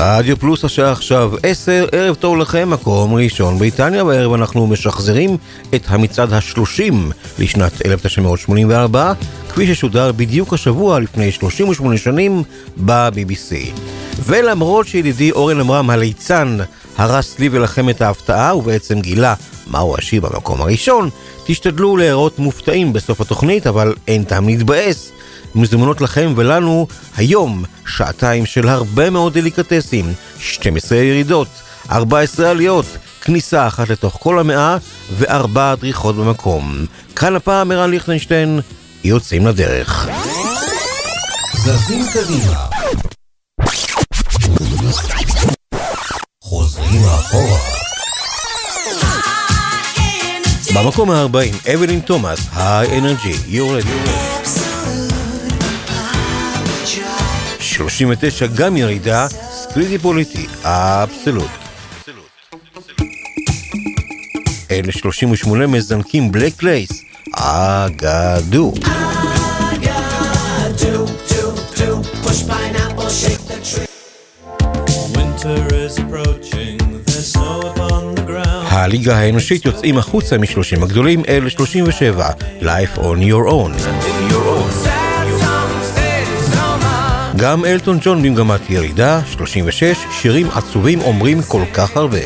רדיו פלוס השעה עכשיו 10, ערב טוב לכם, מקום ראשון בריטניה, בערב אנחנו משחזרים את המצעד ה-30 לשנת 1984, כפי ששודר בדיוק השבוע לפני 38 שנים ב-BBC. ולמרות שידידי אורן עמרם הליצן הרס לי ולכם את ההפתעה, ובעצם גילה מהו השיר במקום הראשון, תשתדלו להיראות מופתעים בסוף התוכנית, אבל אין טעם להתבאס. מזומנות לכם ולנו היום שעתיים של הרבה מאוד דליקטסים, 12 ירידות, 14 עליות, כניסה אחת לתוך כל המאה וארבע דריכות במקום. כאן הפעם ערן ליכטנשטיין, יוצאים לדרך. זזים קדימה. חוזרים אחורה. במקום ה-40, אבלין תומאס, היי אנרגי, יורד יורד. 39 גם ירידה, Scritti Politti, Absolute. אלה 38 מזנקים Black Lace, Agadoo. הליגה האנושית יוצאים החוצה מ-30 הגדולים אל 37, Life on your own. גם אלטון ג'ון במגמת ירידה, 36, שירים עצובים אומרים כל כך הרבה.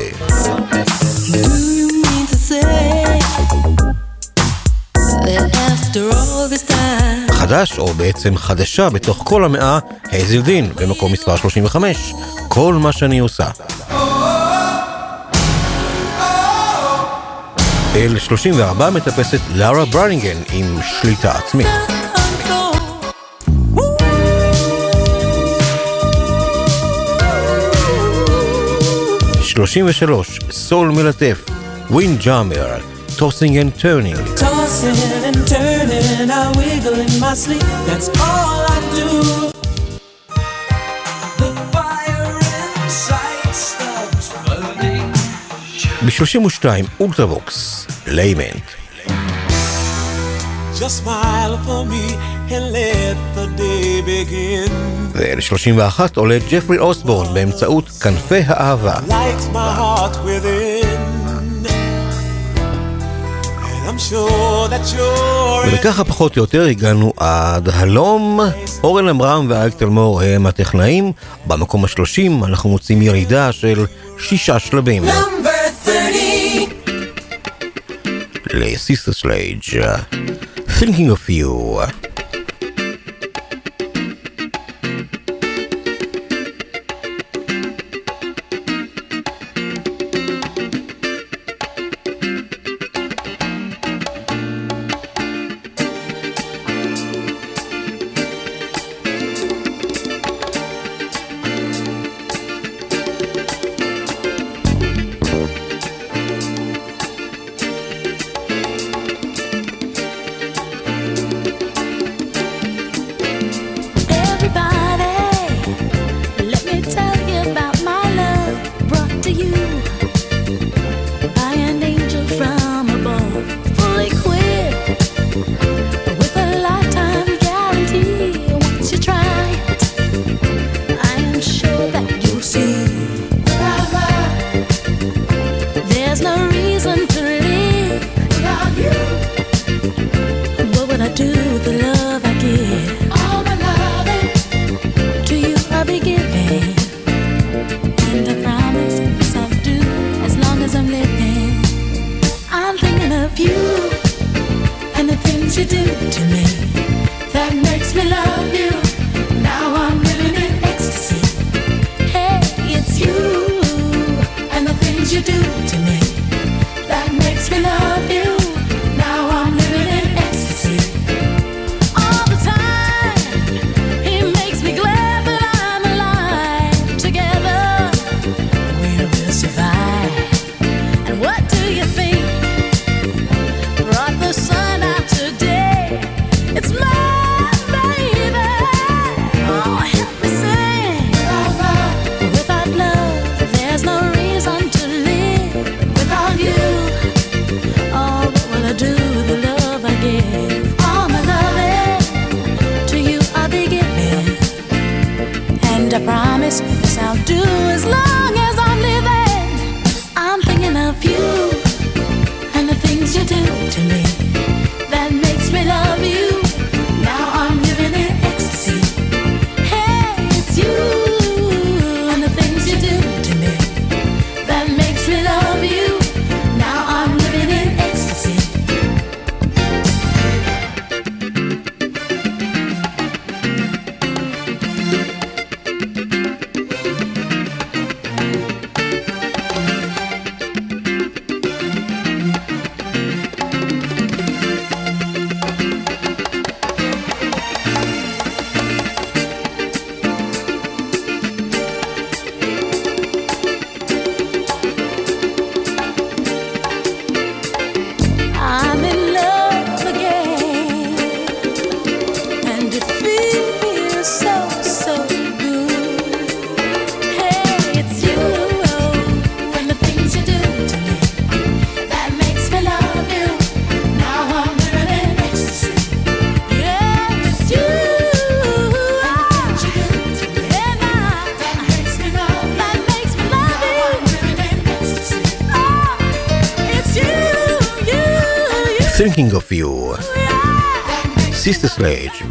חדש, או בעצם חדשה בתוך כל המאה, הייזל דין, במקום מספר 35, כל מה שאני עושה. אל 34 מטפסת לורה ברניגן עם שליטה עצמית. 33, סול מלטף, ווין ג'אמר, טוסינג אנד טרנינג. Tossing and turning, I wiggle in my sleep, that's all I do. The fire inside stops burning. ב-32, אולטרווקס, ליימנט. Just smile for me and let the day begin. ול-31 עולה ג'פרי אוסבורן באמצעות כנפי האהבה. Light my heart within. And I'm sure that you're וככה פחות או יותר הגענו עד הלום. אורן עמרם ואייק תלמור הם הטכנאים. במקום השלושים אנחנו מוצאים ירידה של שישה שלבים. number 30. לסיסטר סלדג' Thinking of you.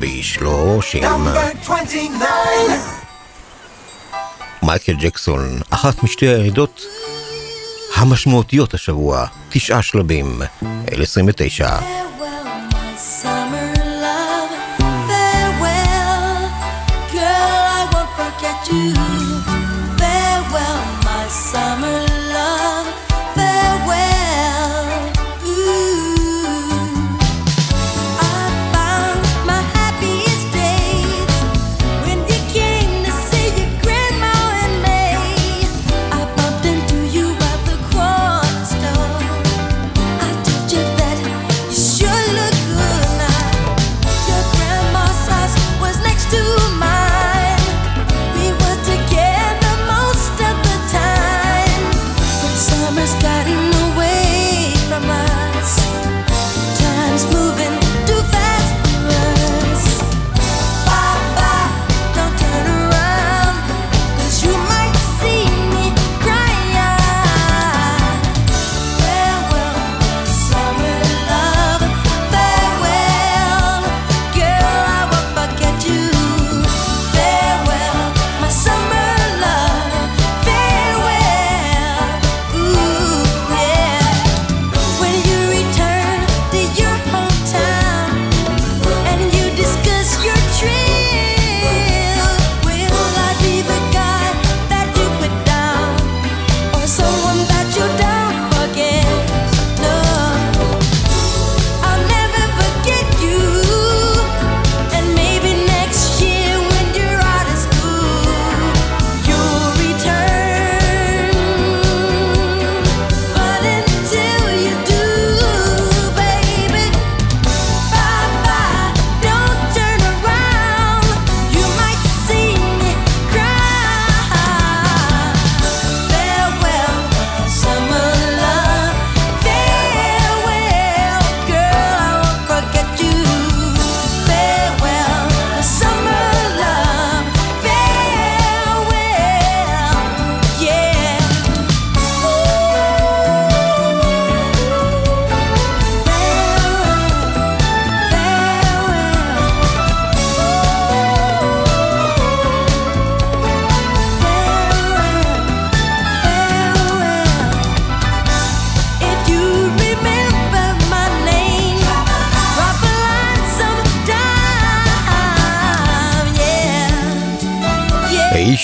בשלושים. מייקל ג'קסון, אחת משתי הירידות המשמעותיות השבוע, תשעה שלבים, אל 29.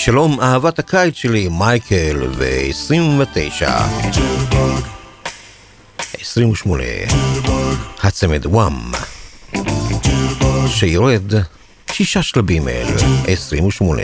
שלום אהבת הקיץ שלי, מייקל, ו-29. 28. הצמד וואם, שיורד שישה שלבים אל 28.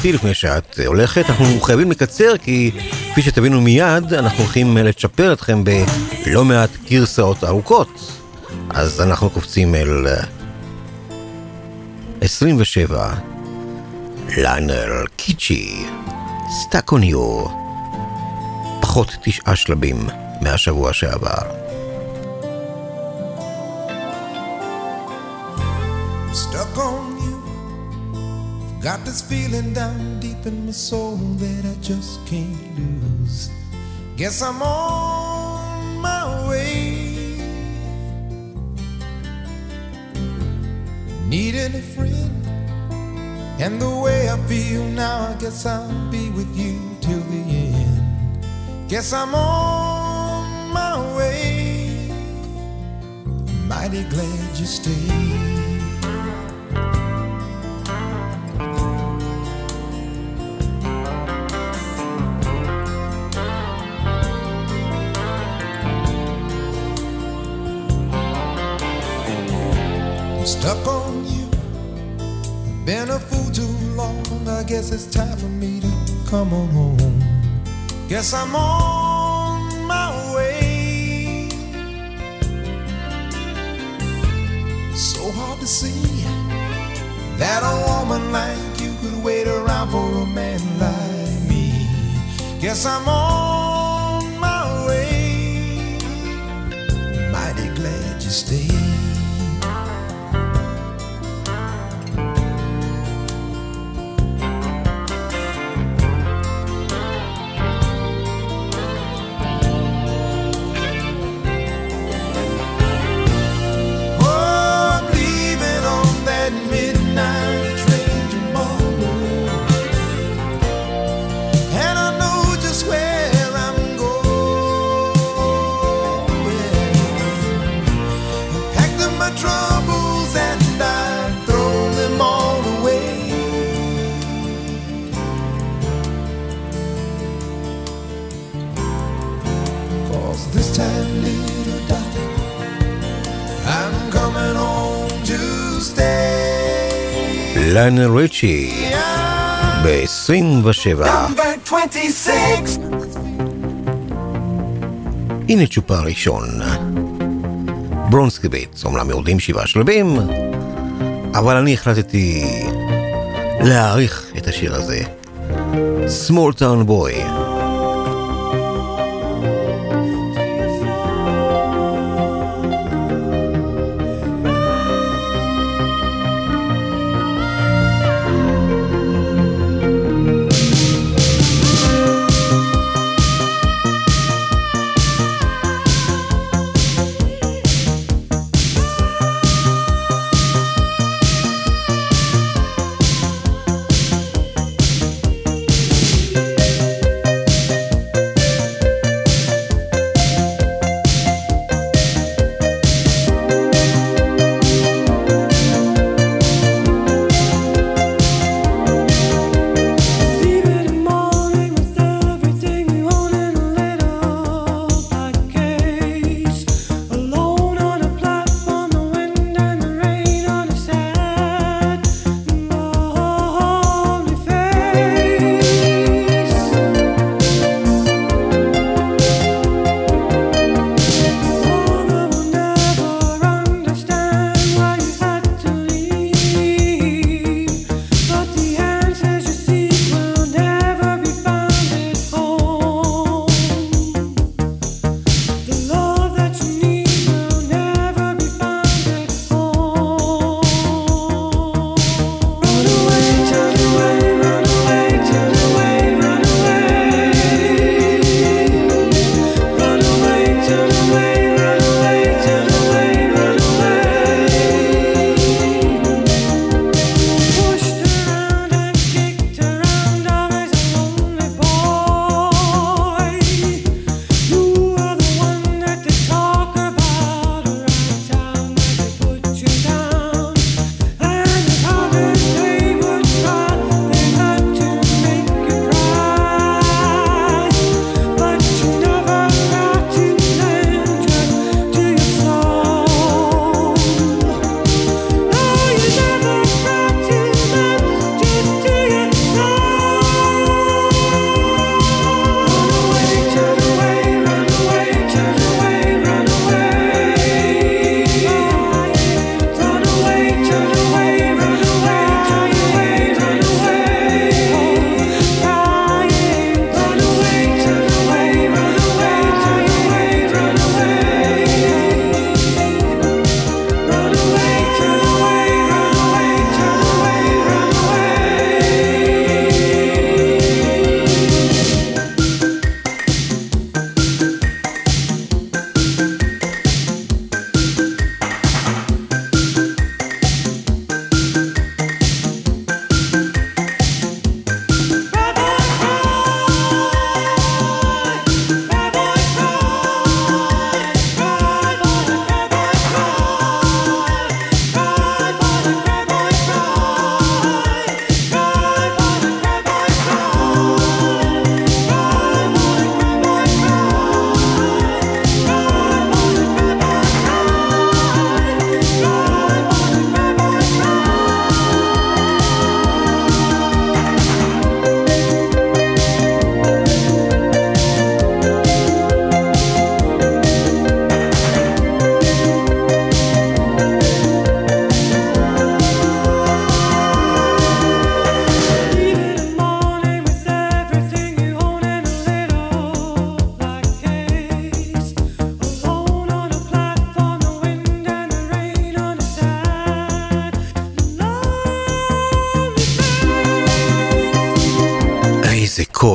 איתי לפני שאת הולכת. אנחנו חייבים לקצר כי כפי שתבינו מיד, אנחנו הולכים לצ'פר אתכם בלא מעט גרסאות ארוכות. אז אנחנו קופצים אל אה, 27, ליונל ריצ'י, Stuck on You, פחות תשעה שלבים מהשבוע שעבר. This feeling down deep in my soul that I just can't lose. Guess I'm on my way. Needing a friend. And the way I feel now, I guess I'll be with you till the end. Guess I'm on my way. Mighty glad you stayed. Guess it's time for me to come on home. Guess I'm on my way. So hard to see that a woman like you could wait around for a man like me. Guess I'm on ליינל ריצ'י ב-27. Number 26. הנה צ'ופה ראשון. ברונסקי ביטס, אומנם יורדים שבעה שלבים, אבל אני החלטתי להעריך את השיר הזה. Small Town Boy.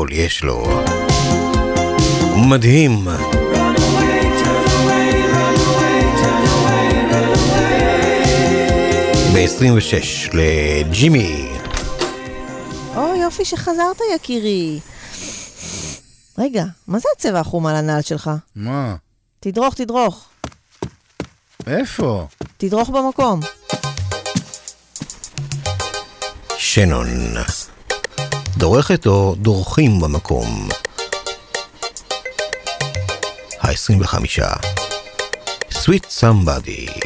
קול יש לו. מדהים. ב-26 לג'ימי. או, יופי שחזרת, יקירי. רגע, מה זה הצבע החום על הנעל שלך? מה? תדרוך, תדרוך. איפה? תדרוך במקום. שנון. דורכת או דורכים במקום. ה-25 Sweet Somebody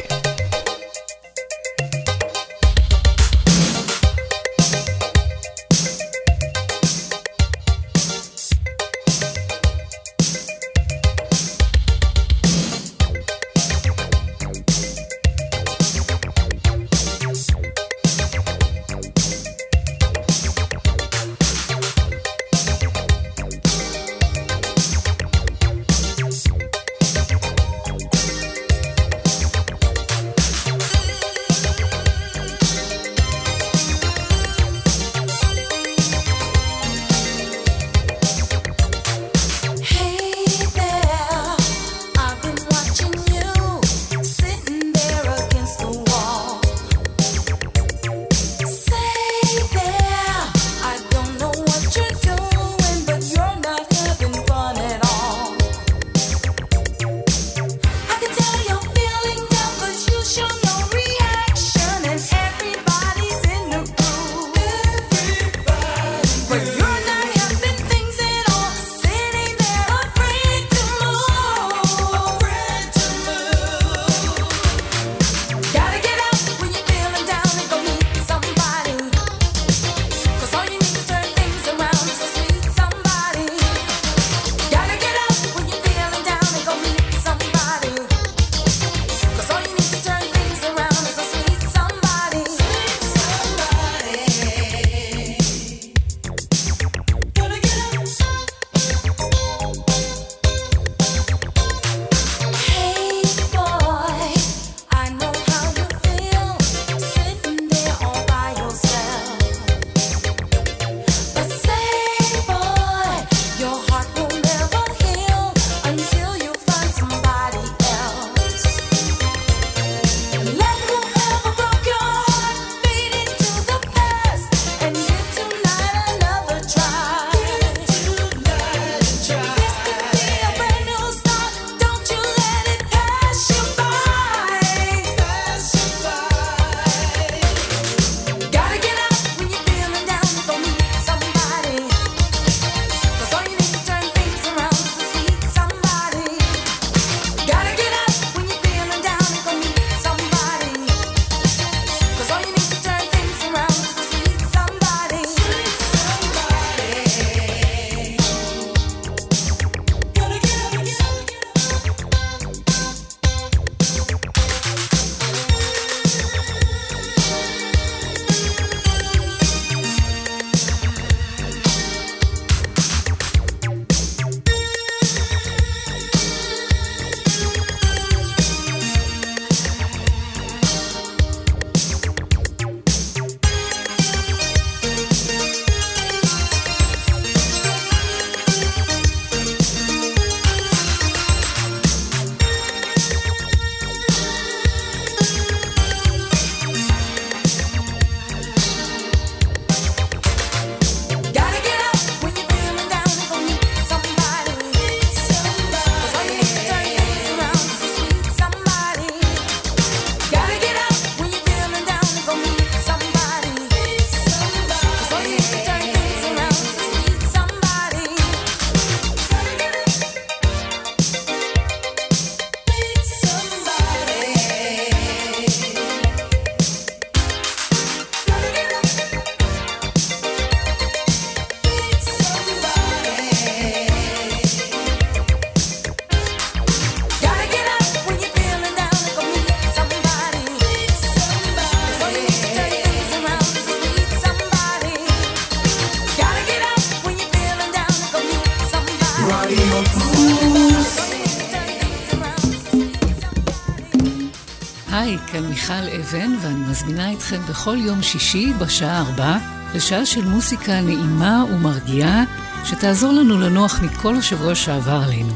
מזמינה אתכם בכל יום שישי בשעה ארבע לשעה של מוסיקה נעימה ומרגיעה שתעזור לנו לנוח מכל השבוע שעבר עלינו.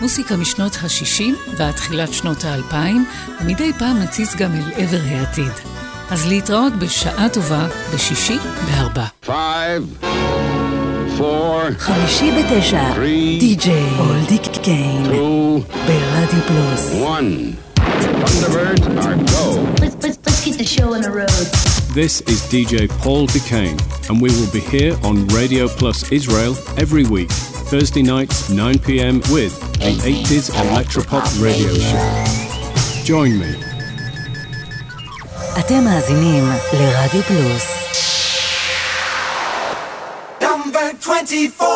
מוסיקה משנות השישים ועד תחילת שנות האלפיים ומדי פעם נציץ גם אל עבר העתיד. אז להתראות בשעה טובה בשישי בארבע. חמישי בתשע, די.ג'יי אולדיק קיין, ברדיו פלוס. Thunderbirds are go. This is DJ Paul Duquesne, and we will be here on Radio Plus Israel every week, Thursday nights, 9 pm, with the 80s Electropop Radio Show. Join me. אתם מאזינים לרדיו פלוס. Number 24.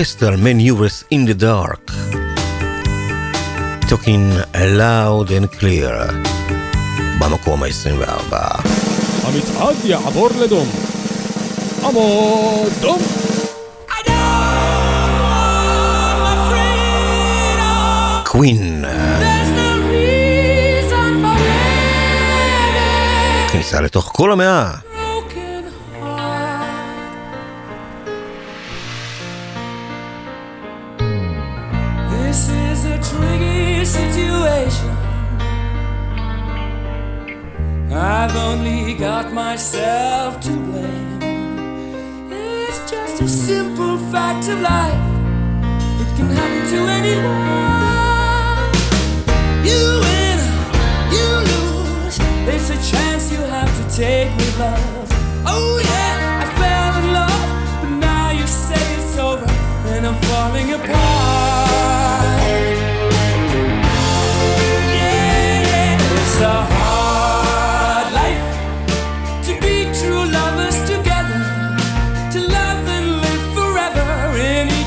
Orchestral Maneuvers in the Dark. Talking loud and clear. במקום ה-24. המצעד יעבור לדום. עמוד דום! קווין. כניסה לתוך כל המאה. Myself to blame. It's just a simple fact of life. It can happen to anyone. You win, you lose. It's a chance you have to take with love. Oh yeah, I fell in love, but now you say it's over, and I'm falling apart.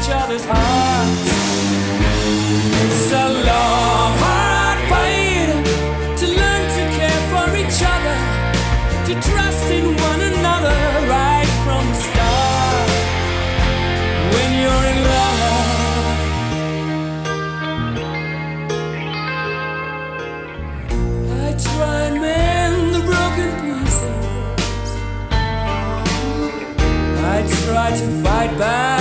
each other's hearts. It's a long, hard fight to learn to care for each other, to trust in one another right from the start. When you're in love, I try and mend the broken pieces. I try to fight back.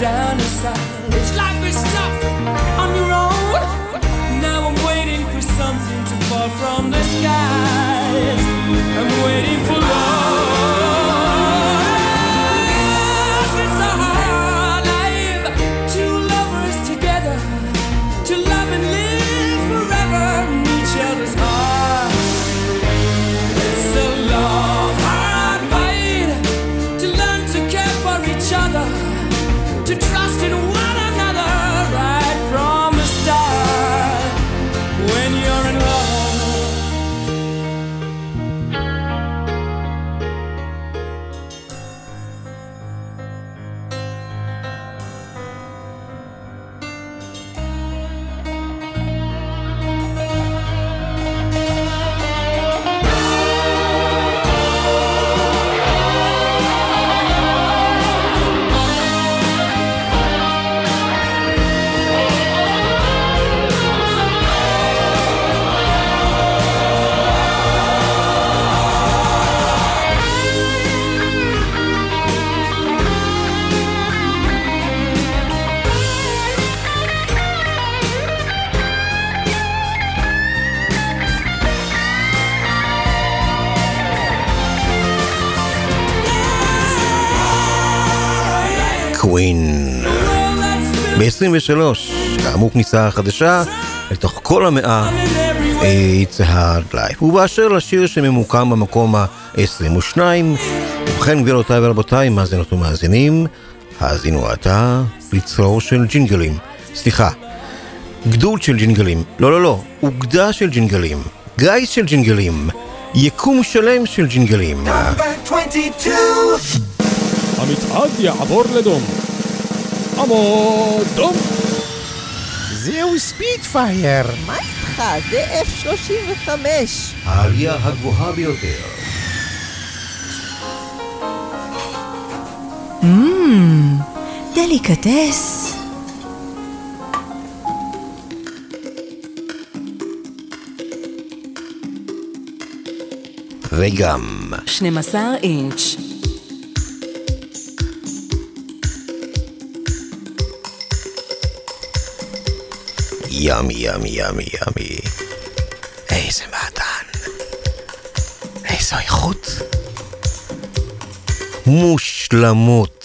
Down ב-23, כאמור כניסה חדשה לתוך כל המאה It's a hard life. ובאשר לשיר שממוקם במקום ה-22, ובכן גבירותיי ורבותיי, מאזינות ומאזינים, האזינו עתה לצרור של ג'ינגלים. סליחה, גדוד של ג'ינגלים. לא, לא, לא, אוגדה של ג'ינגלים. גיס של ג'ינגלים. יקום שלם של ג'ינגלים. המצעד יעבור לדום. עמוד דום! זהו ספידפייר. מה איתך? זה F-35. העלייה הגבוהה ביותר. מmm, דליקטס. וגם 12 אינץ'. ימי, ימי, ימי, ימי. איזה מעדן. איזו איכות. מושלמות.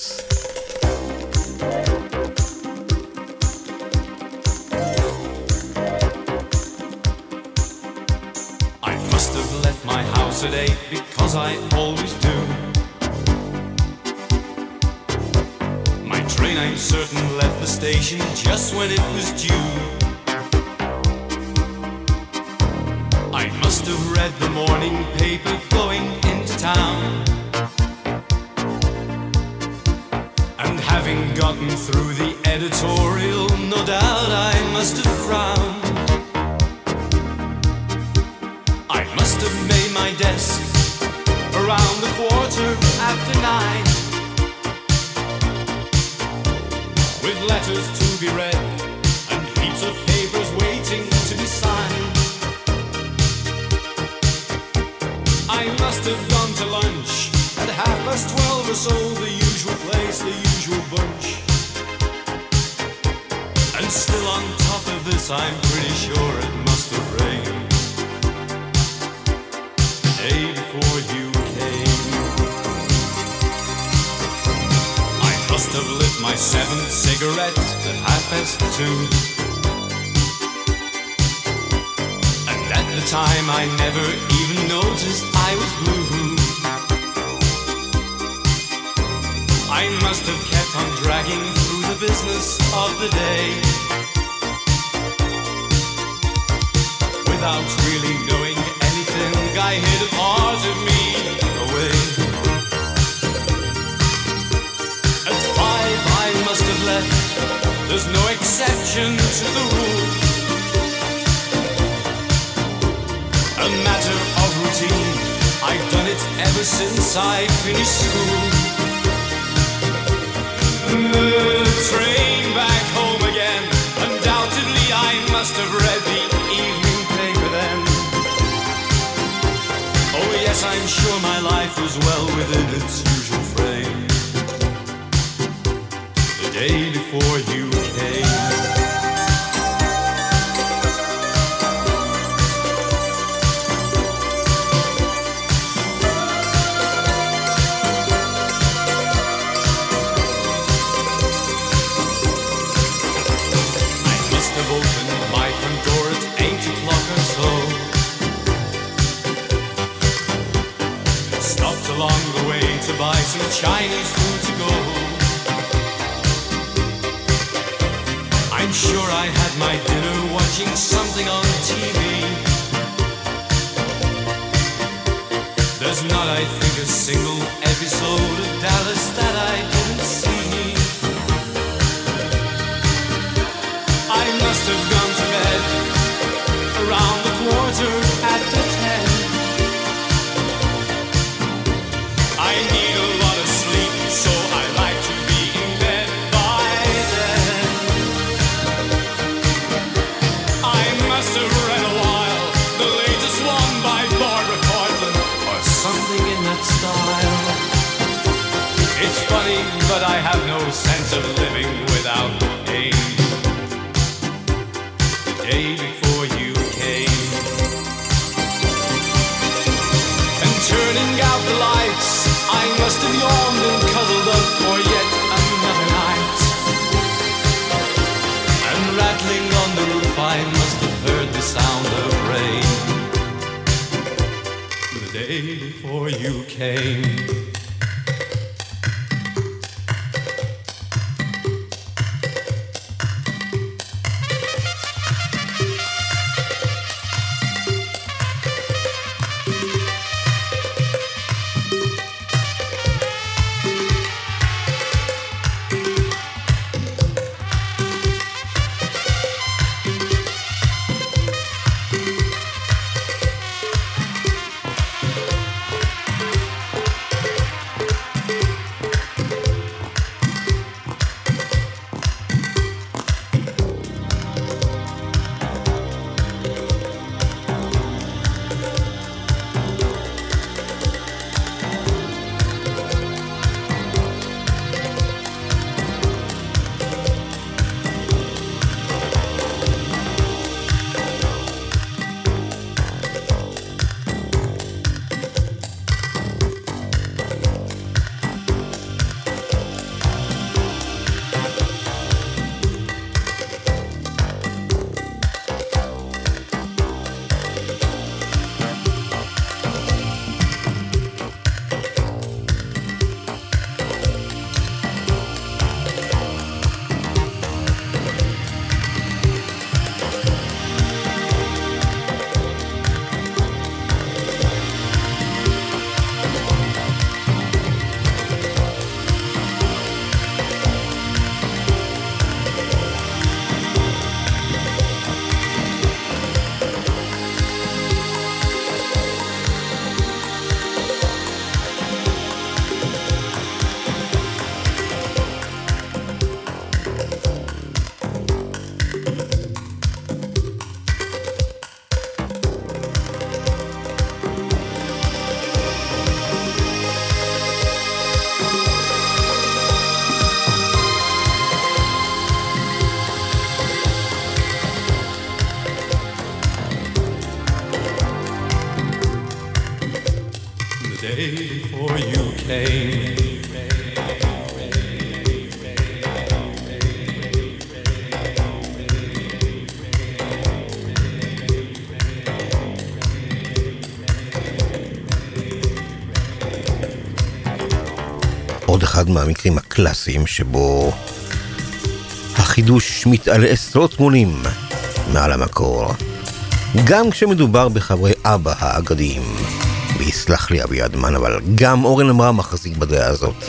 Editorial, no doubt I must have frowned. I must have made my desk around the quarter after nine. With letters to be read and heaps of papers waiting to be signed. I must have gone to lunch at half past twelve or so, the usual place, the usual bunch. Still on top of this, I'm pretty sure it must have rained The day before you came. I must have lit my seventh cigarette at half past two. And at the time I never even noticed I was blue. I must have kept on dragging through the business of the day. Without really knowing anything, I hid a part of me away. At five, I must have left. There's no exception to the rule. A matter of routine. I've done it ever since I finished school. The train back home again. Undoubtedly, I must have read the evening Yes, I'm sure my life was well within its usual frame. The day before you אחד מהמקרים הקלאסיים שבו החידוש מתעלה עשרות מונים מעל המקור. גם כשמדובר בחברי אבא האגדיים, ויסלח לי אבי אדמן, אבל גם אורן עמרם מחזיק בדעה הזאת.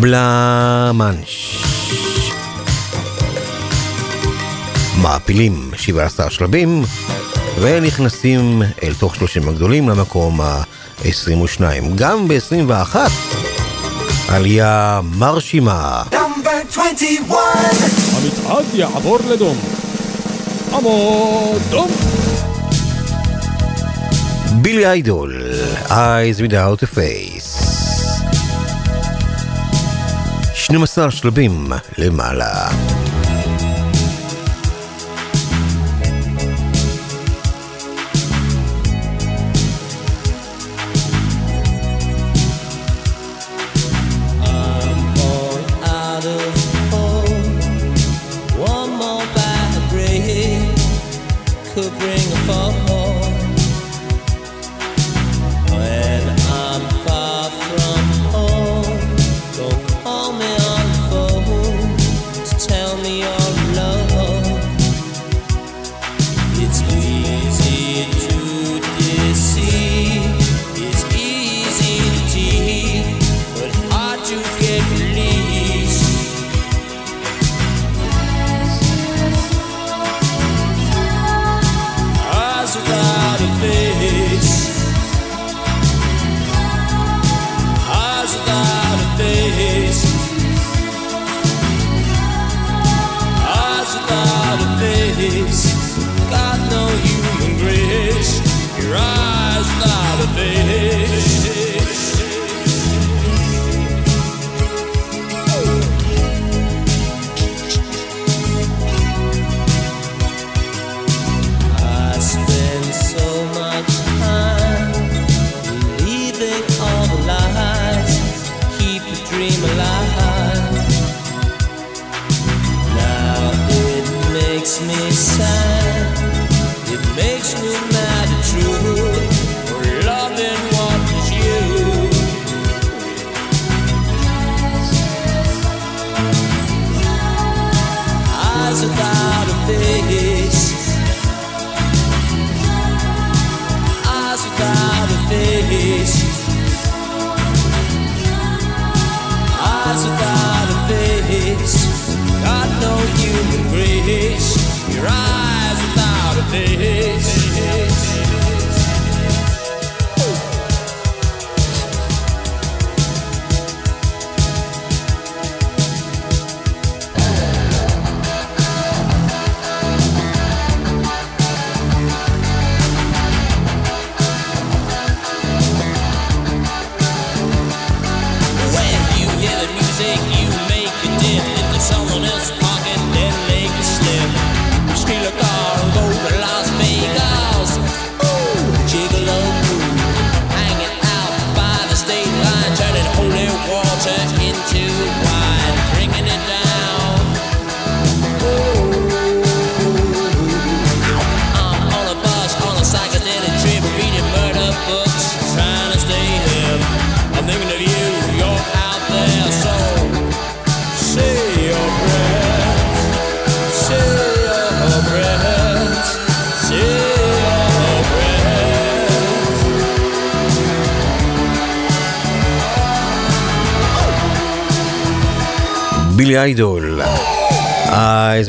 בלאמנש. מעפילים 17 שלבים, ונכנסים אל תוך 30 הגדולים למקום ה... 22. גם ב-21 עלייה מרשימה. המצעד יעבור לדום. עמוד דום. בילי איידול, Eyes Without a Face. 12 שלבים למעלה.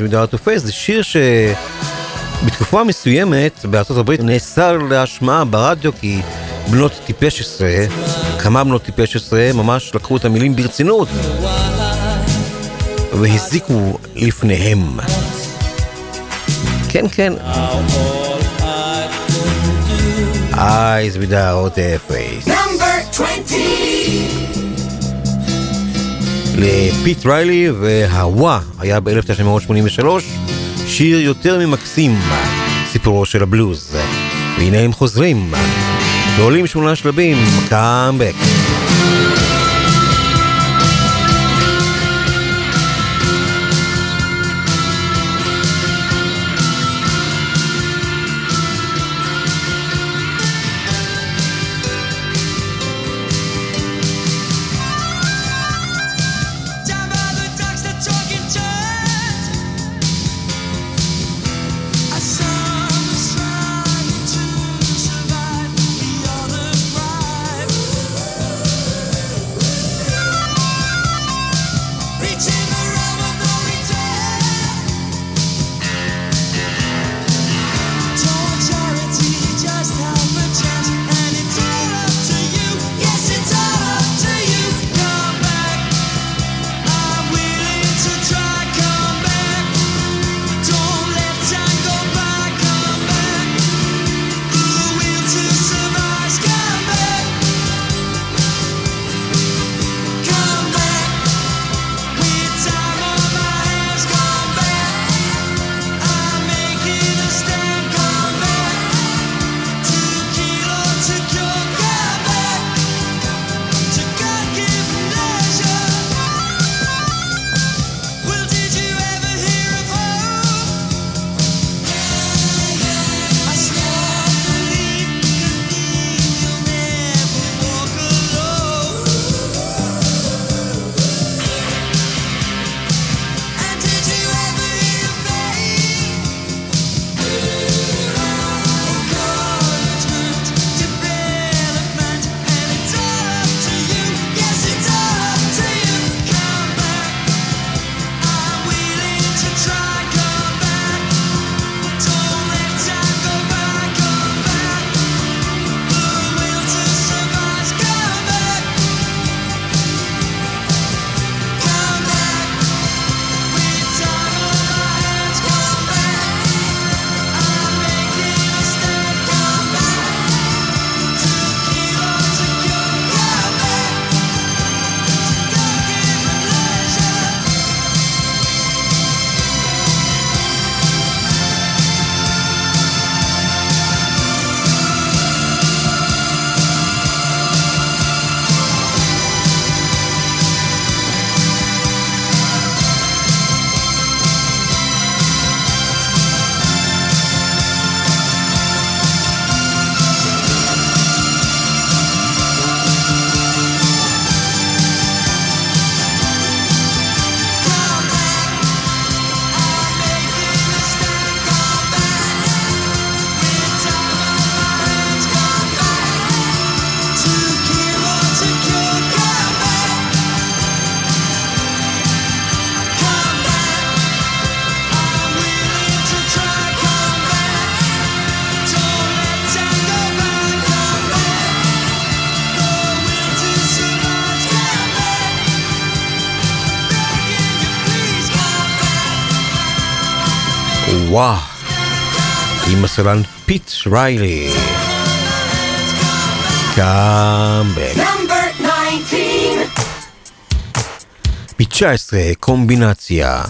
With Art of Face, זה שיר שבתקופה מסוימת בארצות הברית נאסר להשמעה ברדיו כי בנות טיפש עשרה, כמה בנות טיפש עשרה ממש לקחו את המילים ברצינות והזיקו לפניהם. כן, כן. Eyes without a face. Number 20! לפיט ריילי, והוואה היה ב-1983, שיר יותר ממקסים, סיפורו של הבלוז. והנה הם חוזרים, ועולים שמונה שלבים, קאמבק. הסולן פיט ריילי. קאמבק. Number 19. ב-19 קומבינציה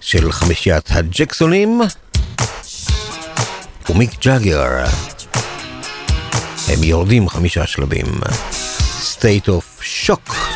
של חמישיית הג'קסונים ומיק ג'אגר. הם יורדים חמישה שלבים. State of Shock.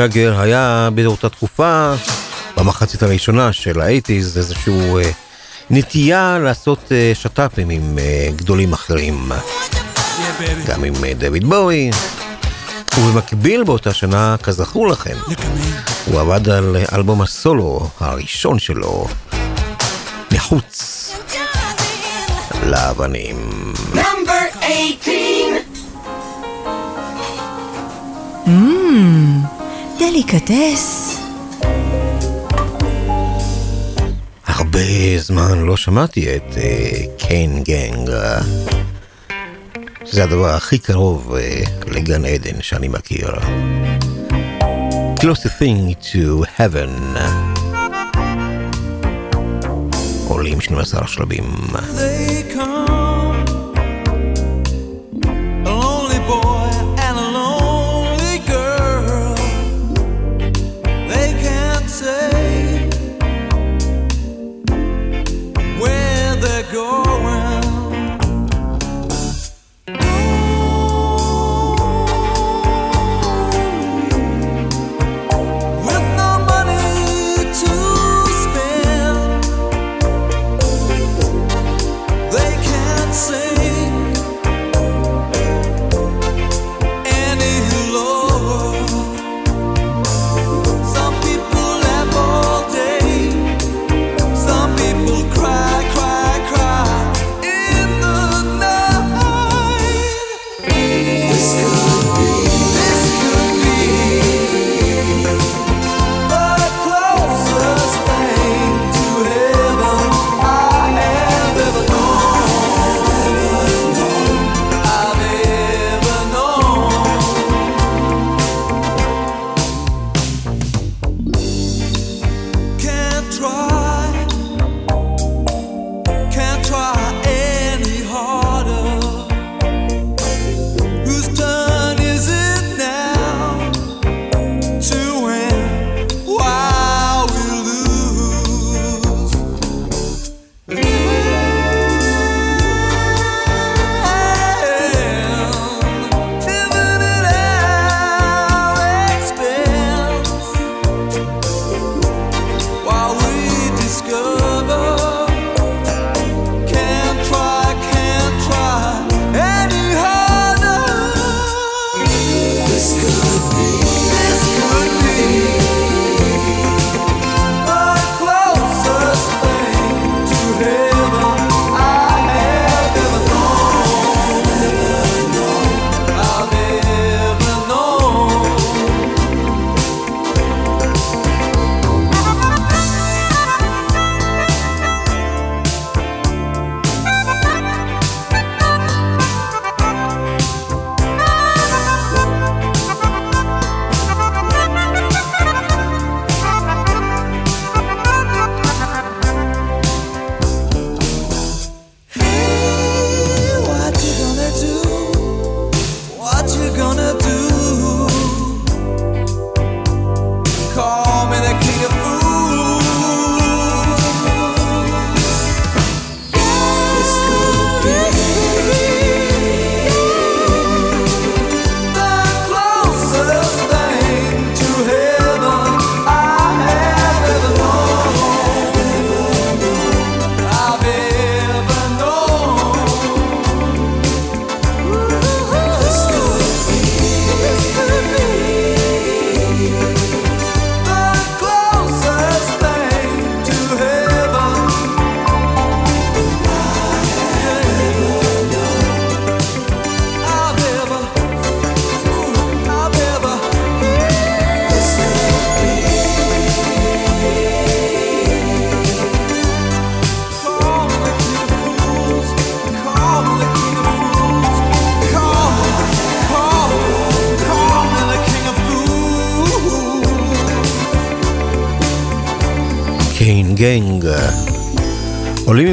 ג'אגר היה באותה תקופה, במחצית הראשונה של האייטיז, איזשהו אה, נטייה לעשות אה, שת"פים עם אה, גדולים אחרים. גם עם אה, דויד בואי. ובמקביל באותה שנה, כזכור לכם, הוא עבד על אלבום הסולו הראשון שלו, מחוץ לאבנים. Number 18. Mmm, דליקטס. הרבה זמן לא שמעתי את אה, קיין גנג. אה, זה הדבר הכי קרוב אה, לגן עדן שאני מכיר. Closest thing to heaven. עולים 12 שלבים. They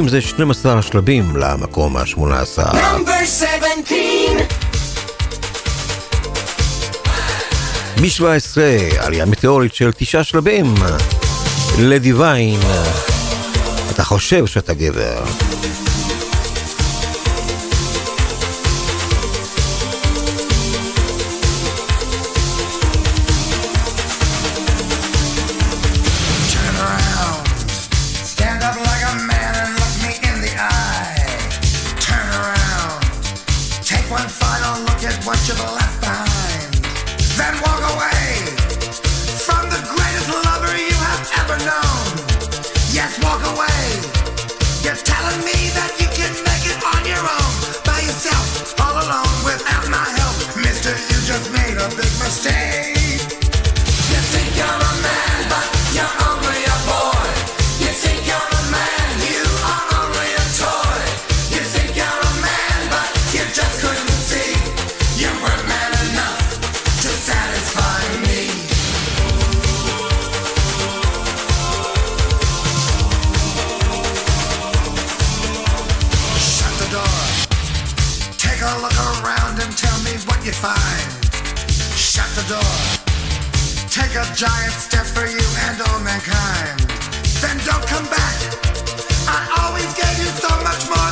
זה 12 השלבים למקום ה-18. מ-17, עלייה מטאורית של תשעה שלבים לדיוויין. אתה חושב שאתה גבר. Take a giant step for you and all mankind. Then don't come back. I always gave you so much more.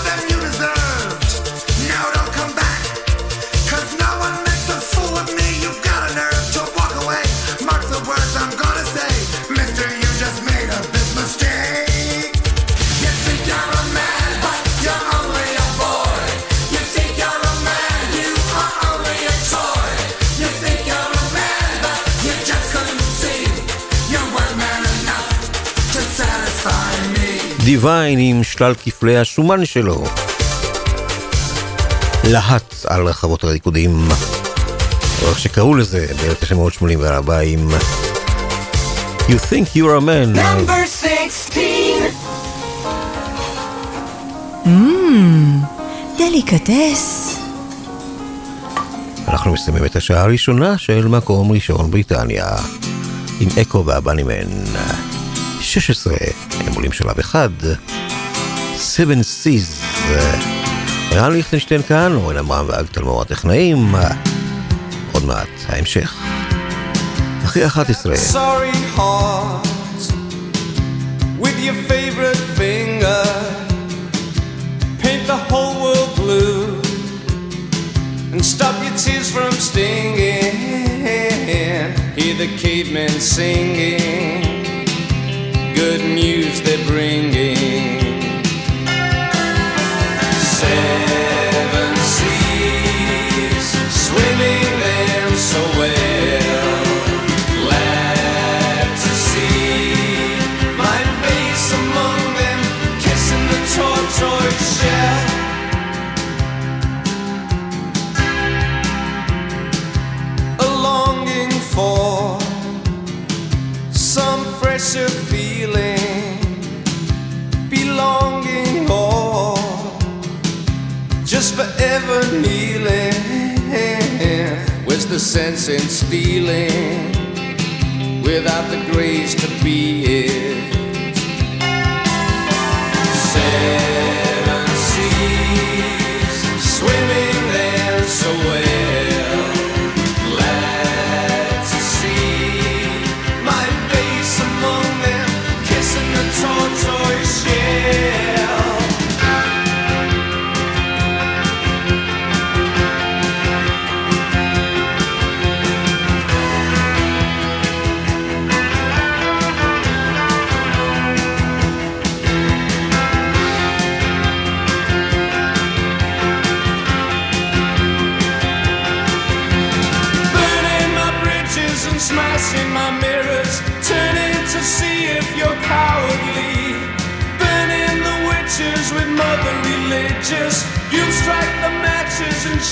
דיוויין עם שלל כפלי השומן שלו. להט על רחבות הריקודים, או איך שקראו לזה ב-1984 עם You think you're a man. נאמבר 16. Hmm, דליקטס. אנחנו מסיימים את השעה הראשונה של מקום ראשון בריטניה, עם אקו והבנימן. 16, הם עולים שלב אחד, 7 Seas, רן ליכטנשטיין כאן, אורן עמרם ואג תלמור הטכנאים, עוד מעט ההמשך. אחרי 11. Sorry heart, with your favorite finger, paint the whole world blue, and stop your tears from stinging. Hear the cavemen singing. good news they're bringing. Say just forever kneeling. Where's the sense in stealing without the grace to be it?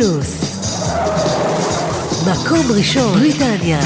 פלוס. מקום ראשון, בריטניה.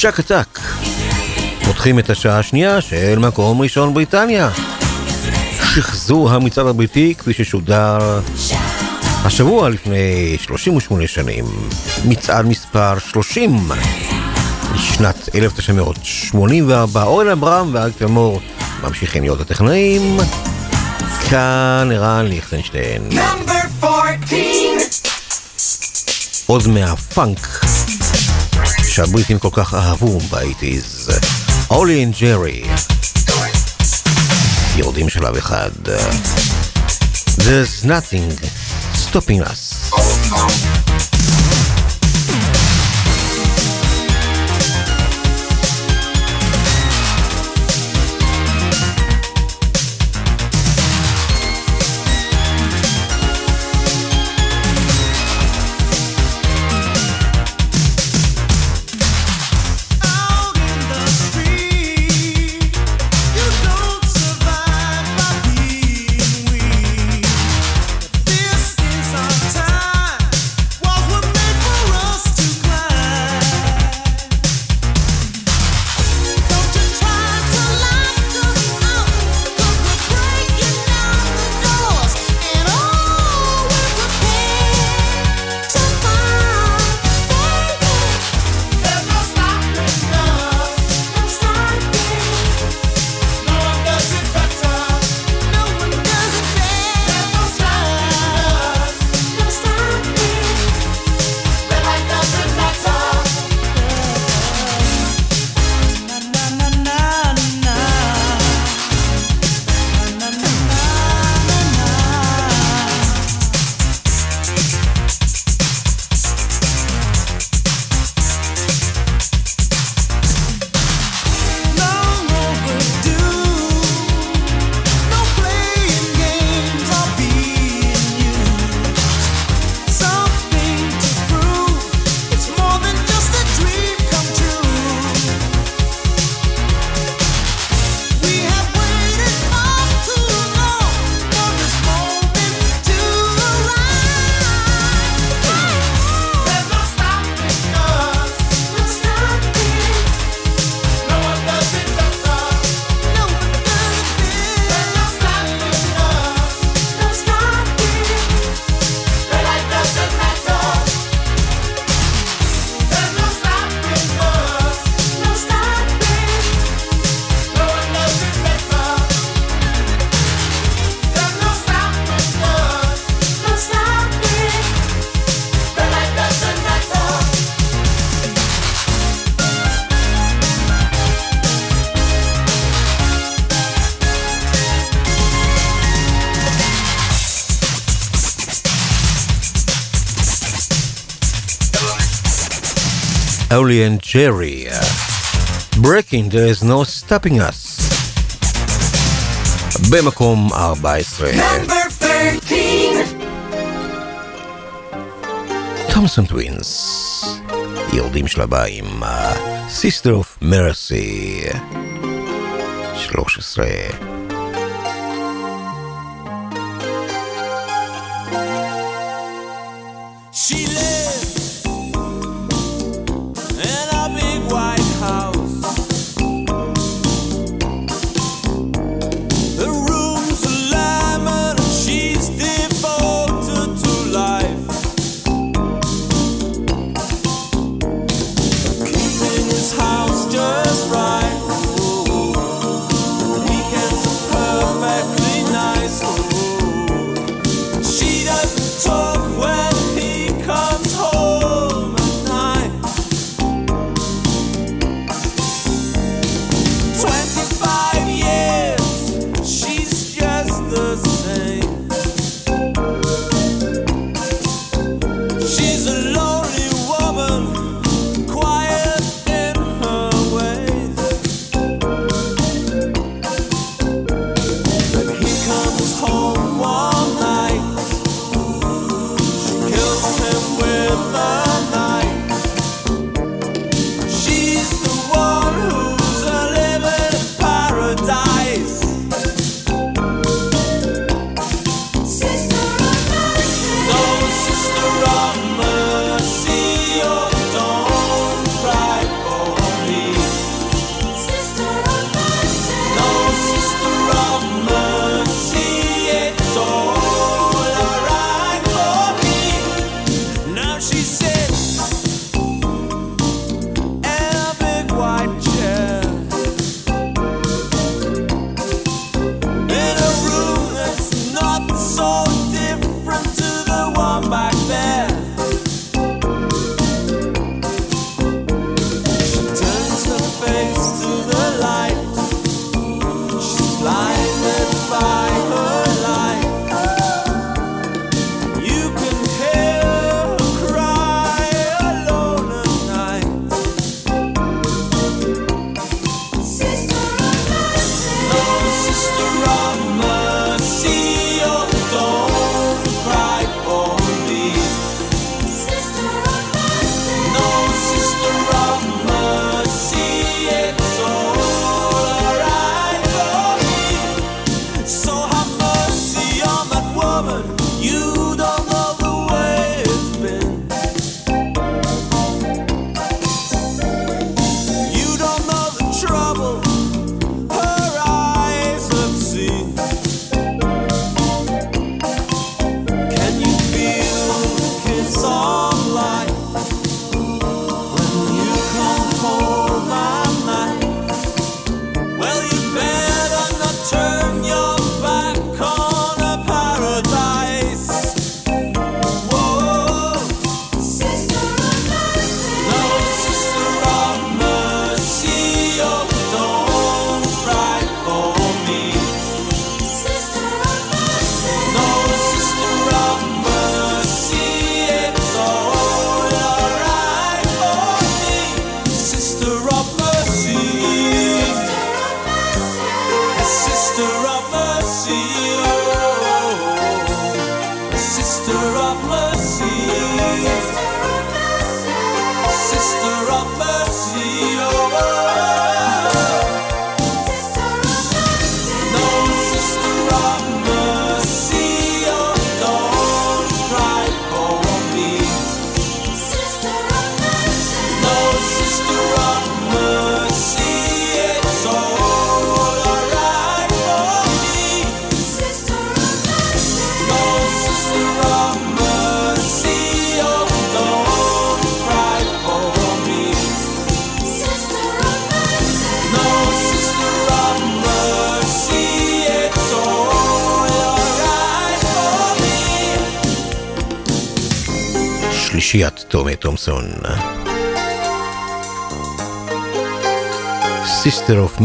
שק עתק. פותחים את השעה השנייה של מקום ראשון בריטניה. שחזור המצעד הבריטי כפי ששודר השבוע לפני 38 שנים. מצעד מספר 30 לשנת 1984. אורן אברהם ואלק תמור ממשיכים להיות הטכנאים. כאן ערן ליכטנשטיין. עוד מהפאנק שהבריטים כל כך אהבו באייטיז. Ollie and Jerry, יורדים שלב אחד. There's no stopping us. Oh, no. ג'רי. Breaking there is no stopping us. במקום 14. תומסון טווינס, יורדים שלבה עם Sister of Mercy. 13.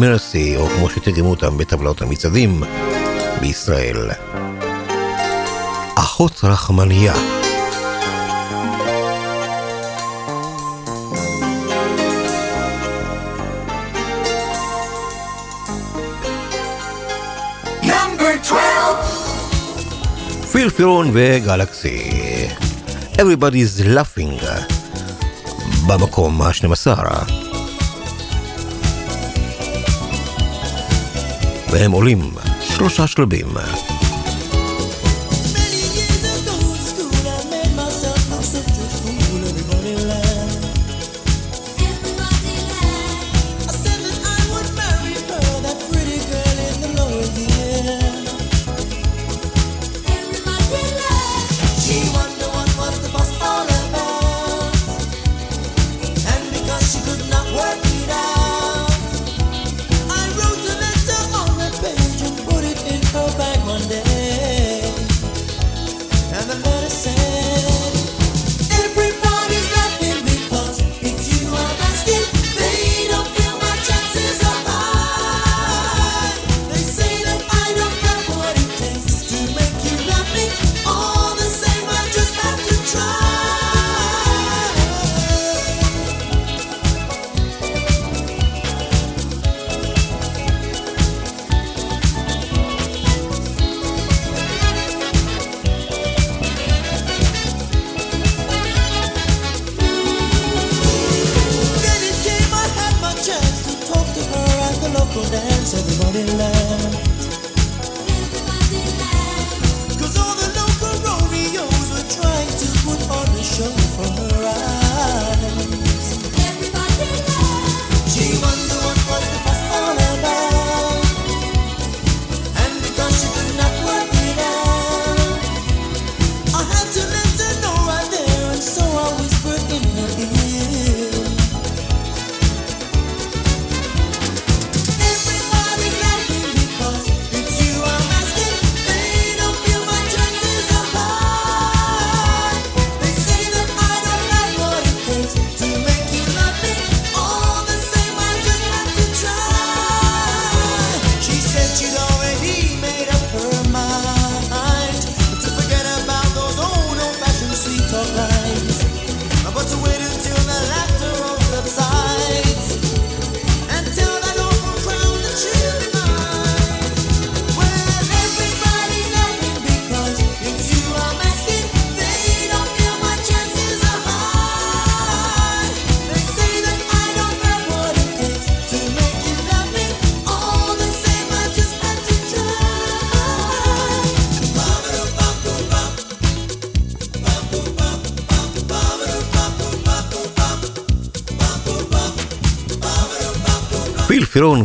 מרסי, או כמו שתרגמו אותם בטבלאות המצעדים בישראל. אחות רחמניה. פיל פירון וגלקסי. Everybody's laughing במקום ה-12. והם עולים שלושה שלבים.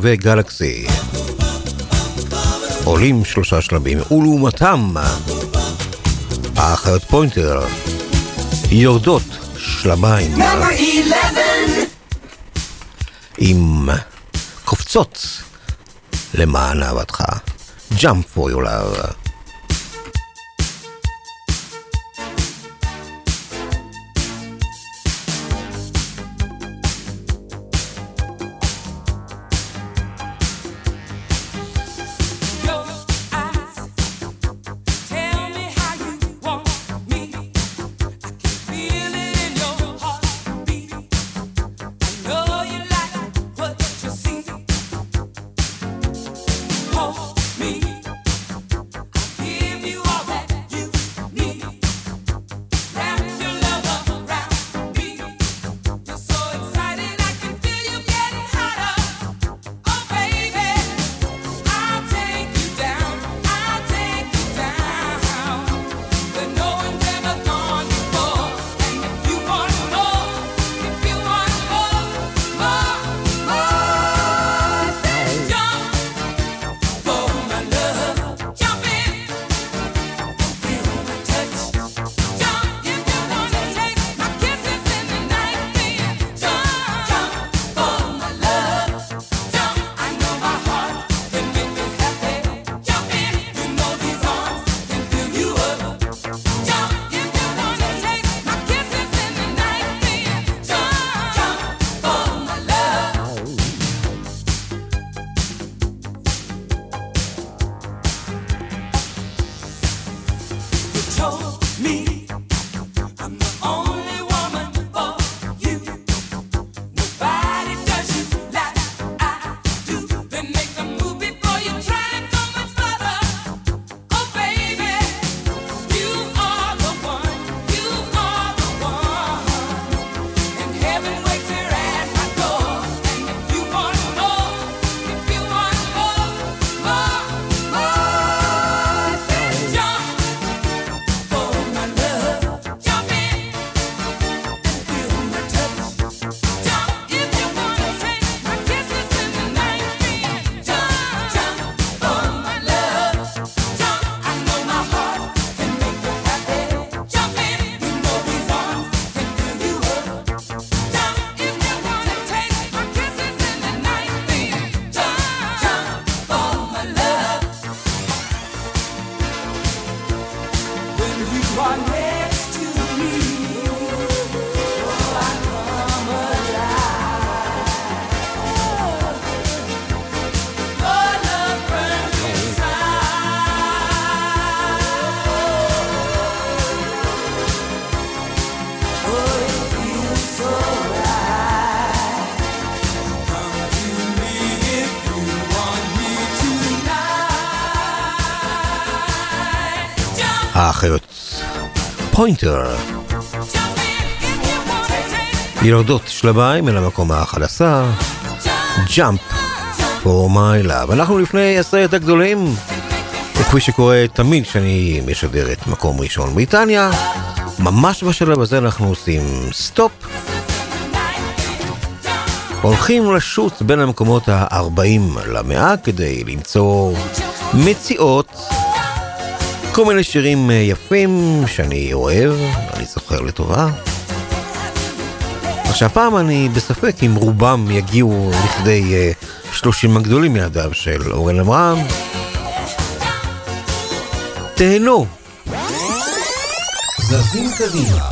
וגלקסי. עולים שלושה שלבים, ולעומתם, האחיות פוינטר יורדות שלביים. עם קופצות למען אהבתך. Jump for your love. פוינטר. יורדות שלביים אל המקום ה-11, Jump for my love. אנחנו לפני עשרת הגדולים, וכפי שקורה תמיד כשאני משדר את מקום ראשון בריטניה, ממש בשלב הזה אנחנו עושים סטופ. הולכים לשוט בין המקומות ה-40 למאה כדי למצוא מציאות, כל מיני שירים יפים שאני אוהב, אני זוכר לטובה. עכשיו פעם אני בספק אם רובם יגיעו לכדי uh, 30 הגדולים מידיו של אורן אברהם. תהנו. זזים קדימה.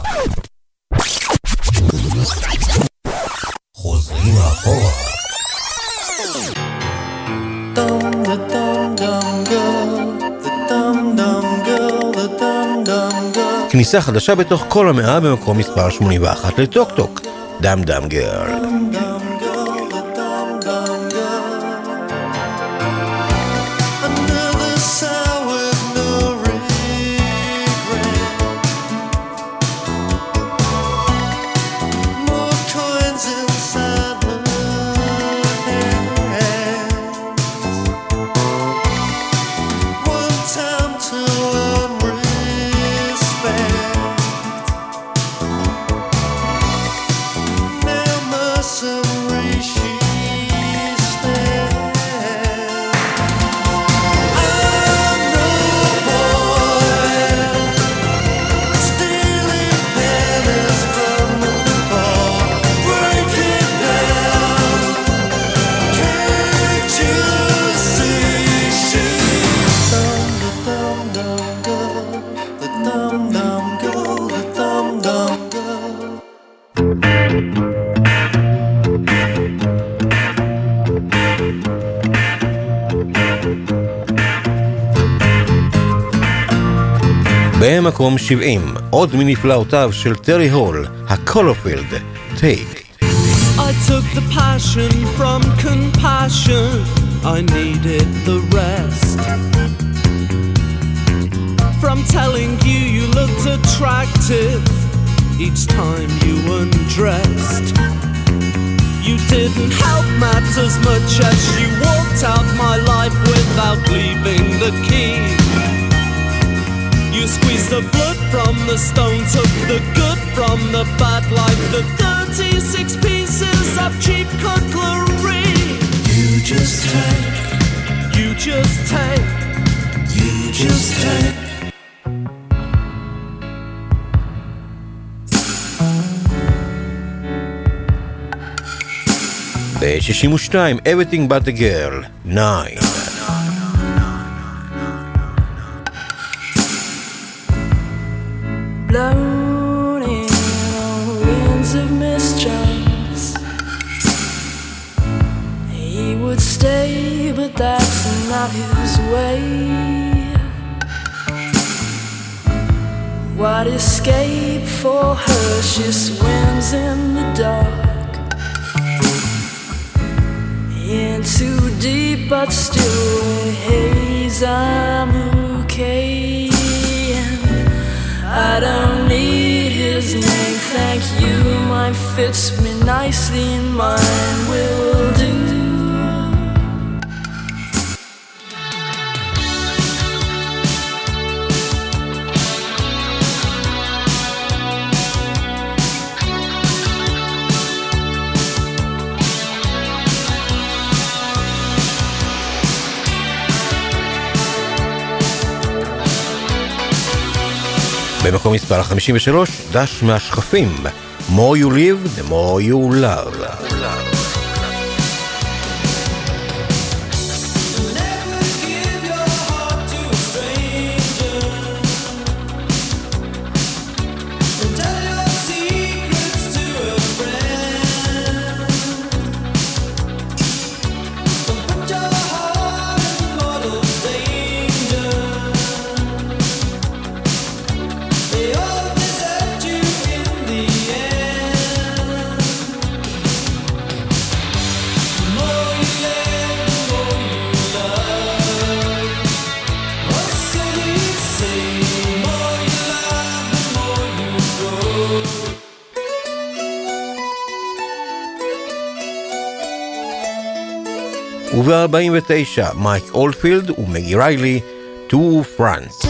כניסה חדשה בתוך כל המאה במקום מספר 81 לטוק טוק. דם דם גרל. במקום 70, עוד מנפלאותיו של טרי הול, הקולופילד, טייק. I took the passion from compassion. I needed the rest. From telling you you looked attractive each time you undressed. You didn't help matters much as you walked out my life without leaving the key. You squeezed the blood from the stone, took the good from the bad, like the 36 pieces of cheap cutlery. You just take, you just take, you just take. ב-62, Everything But the Girl, 9. 53, דש מהשכפים, more you live, the more you love. רדיו 1949, מייק אולפילד ומגי ריילי, טו פרנס.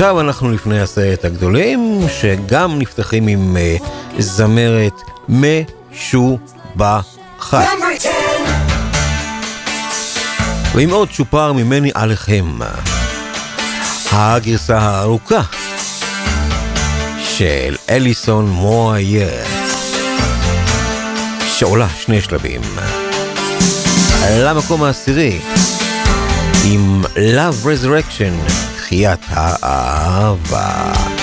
עכשיו אנחנו לפני הסרט הגדולים, שגם נפתחים עם uh, זמרת משובחת. ועם עוד שופר ממני עליכם, הגרסה הארוכה של אליסון מוייר, שעולה שני שלבים. למקום העשירי, עם Love Resurrection. זכיית האהבה.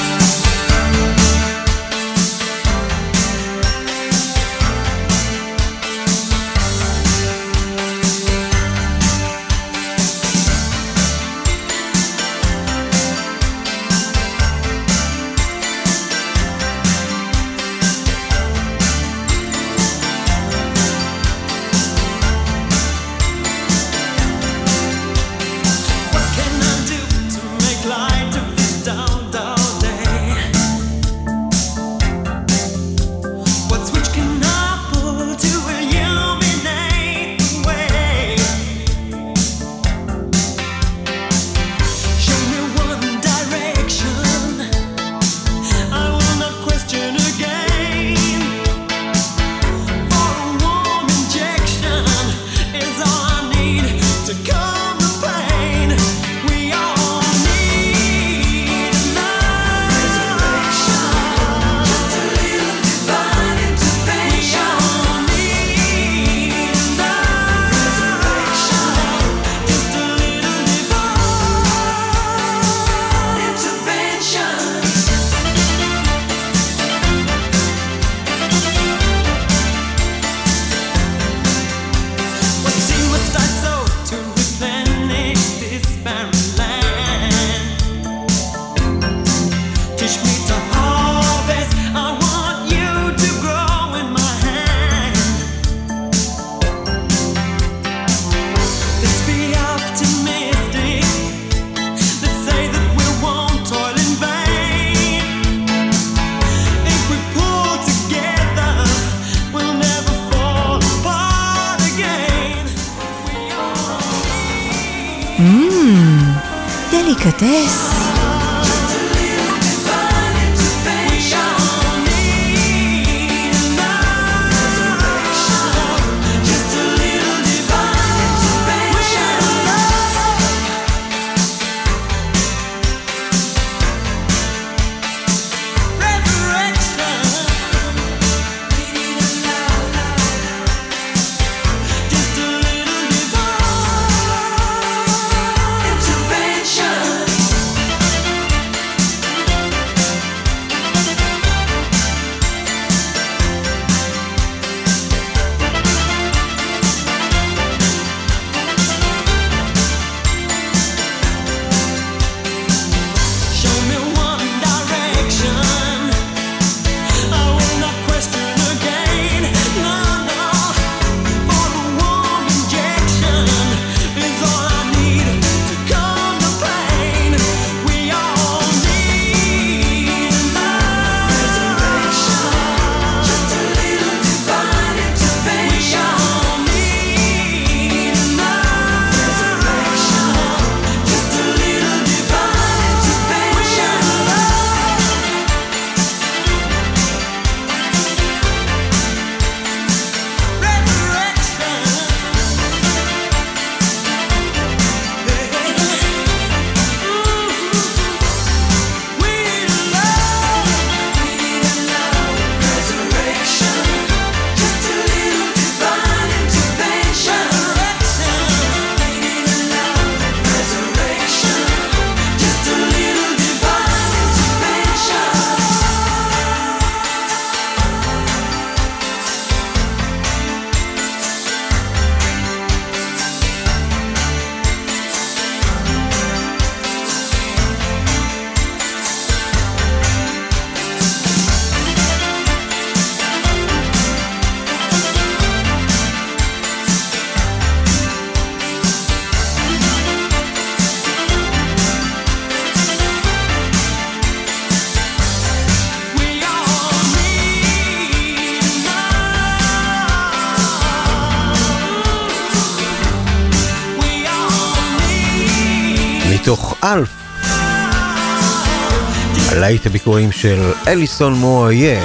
להיט הביקורים של אליסון מוהיה.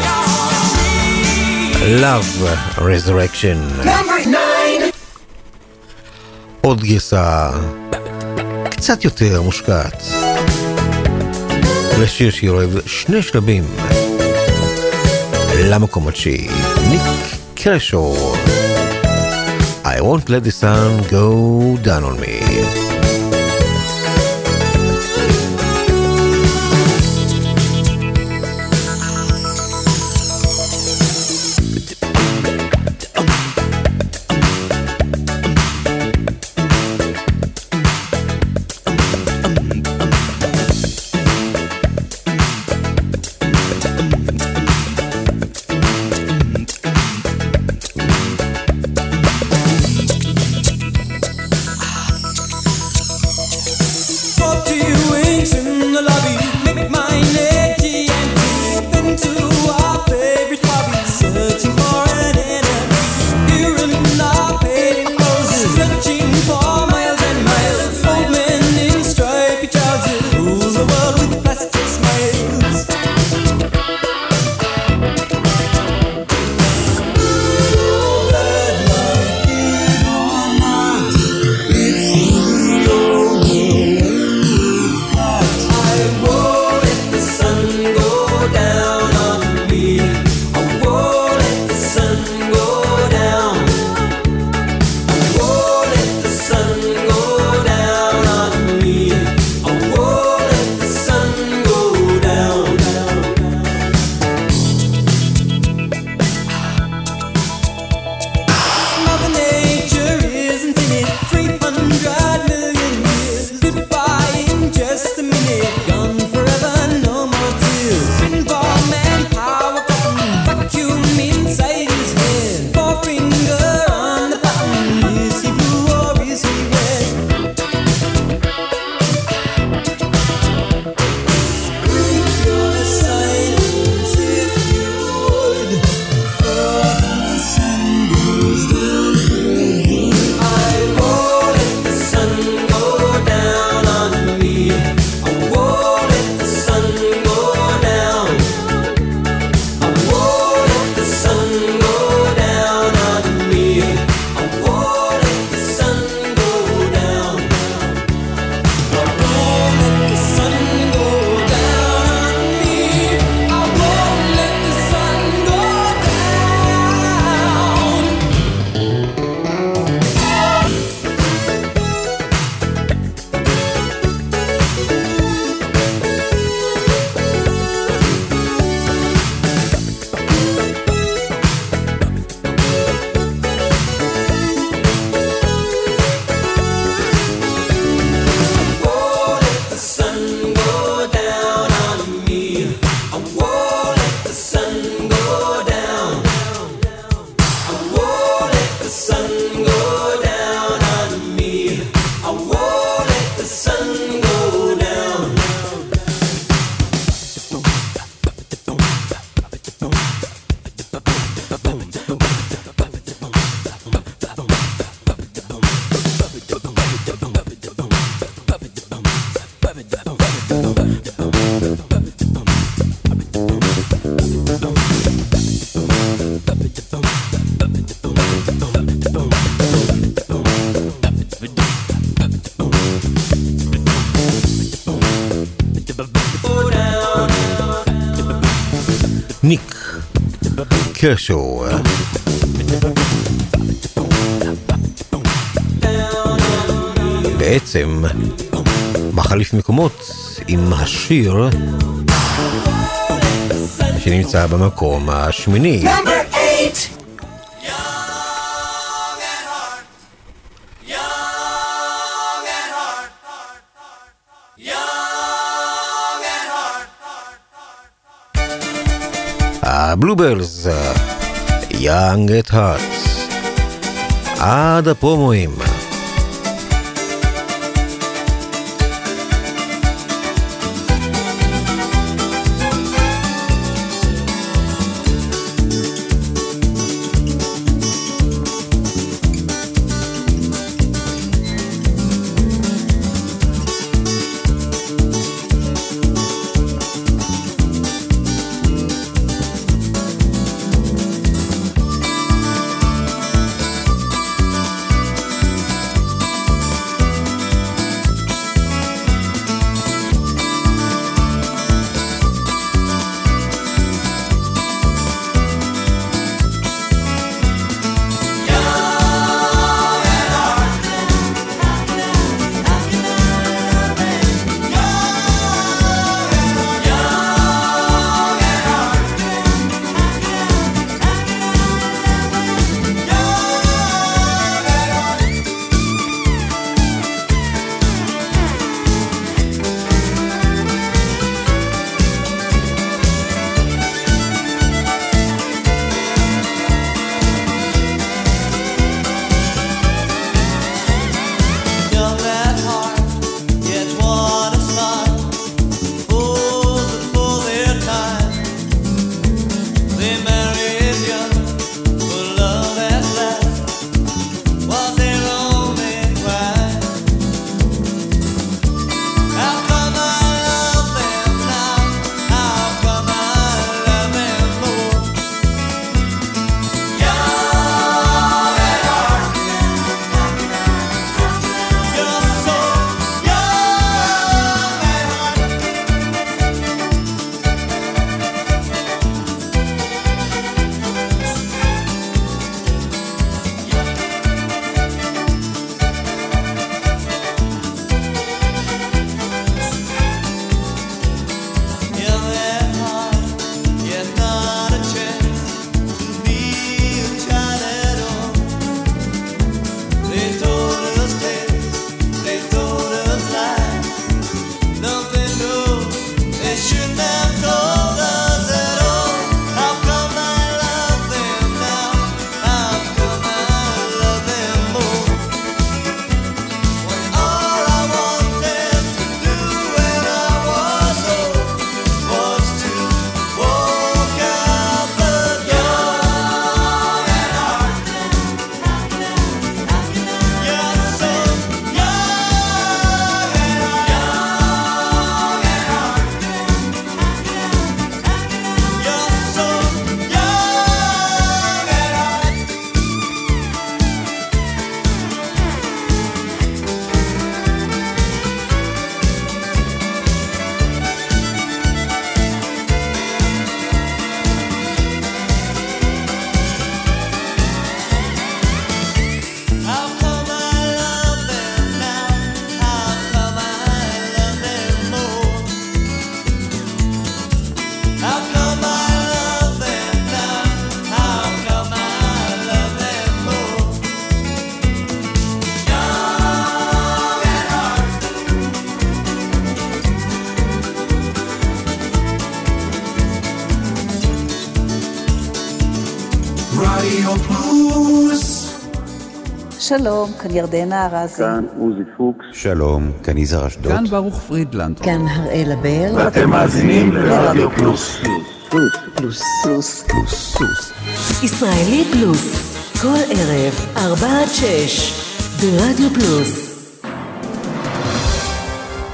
Love Resurrection. עוד גרסה קצת יותר מושקעת. לשיר שיורד שני שלבים למקום התשיעי. ניק קרשור. I won't let the sun go down on me. קרשו. בעצם, מחליף מקומות עם השיר שנמצא במקום השמיני. Bluebells, Young at Heart. А да! שלום, כאן ירדנה ארזי. כאן עוזי פוקס. שלום, כאן יזהר אשדוד. כאן ברוך פרידלנד. כאן הראל הבר. ואתם מאזינים לרדיו פלוס. פלוס. פלוס. פלוס. פלוס. פלוס. ישראלי פלוס. כל ערב, ארבע עד שש. ברדיו פלוס.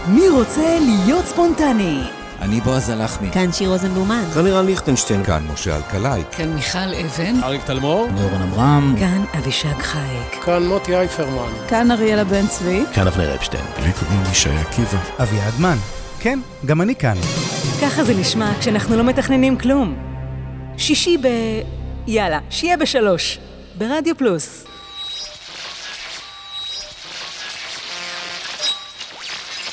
מי רוצה להיות ספונטני? אני בועז הלחמי. כאן שיר רוזנבלומן. כאן ערן ליכטנשטיין. כאן משה אלקלעי. כאן מיכל אבן. אריק תלמור. נורן אברהם. כאן אבישג חייק. כאן מוטי אייפרמן. כאן אריאלה בן צבי. כאן אבנר אפשטיין. לי קוראים ישי עקיבא. אביעד מן. כן, גם אני כאן. ככה זה נשמע כשאנחנו לא מתכננים כלום. שישי ב... יאללה, שיהיה בשלוש. ברדיו פלוס.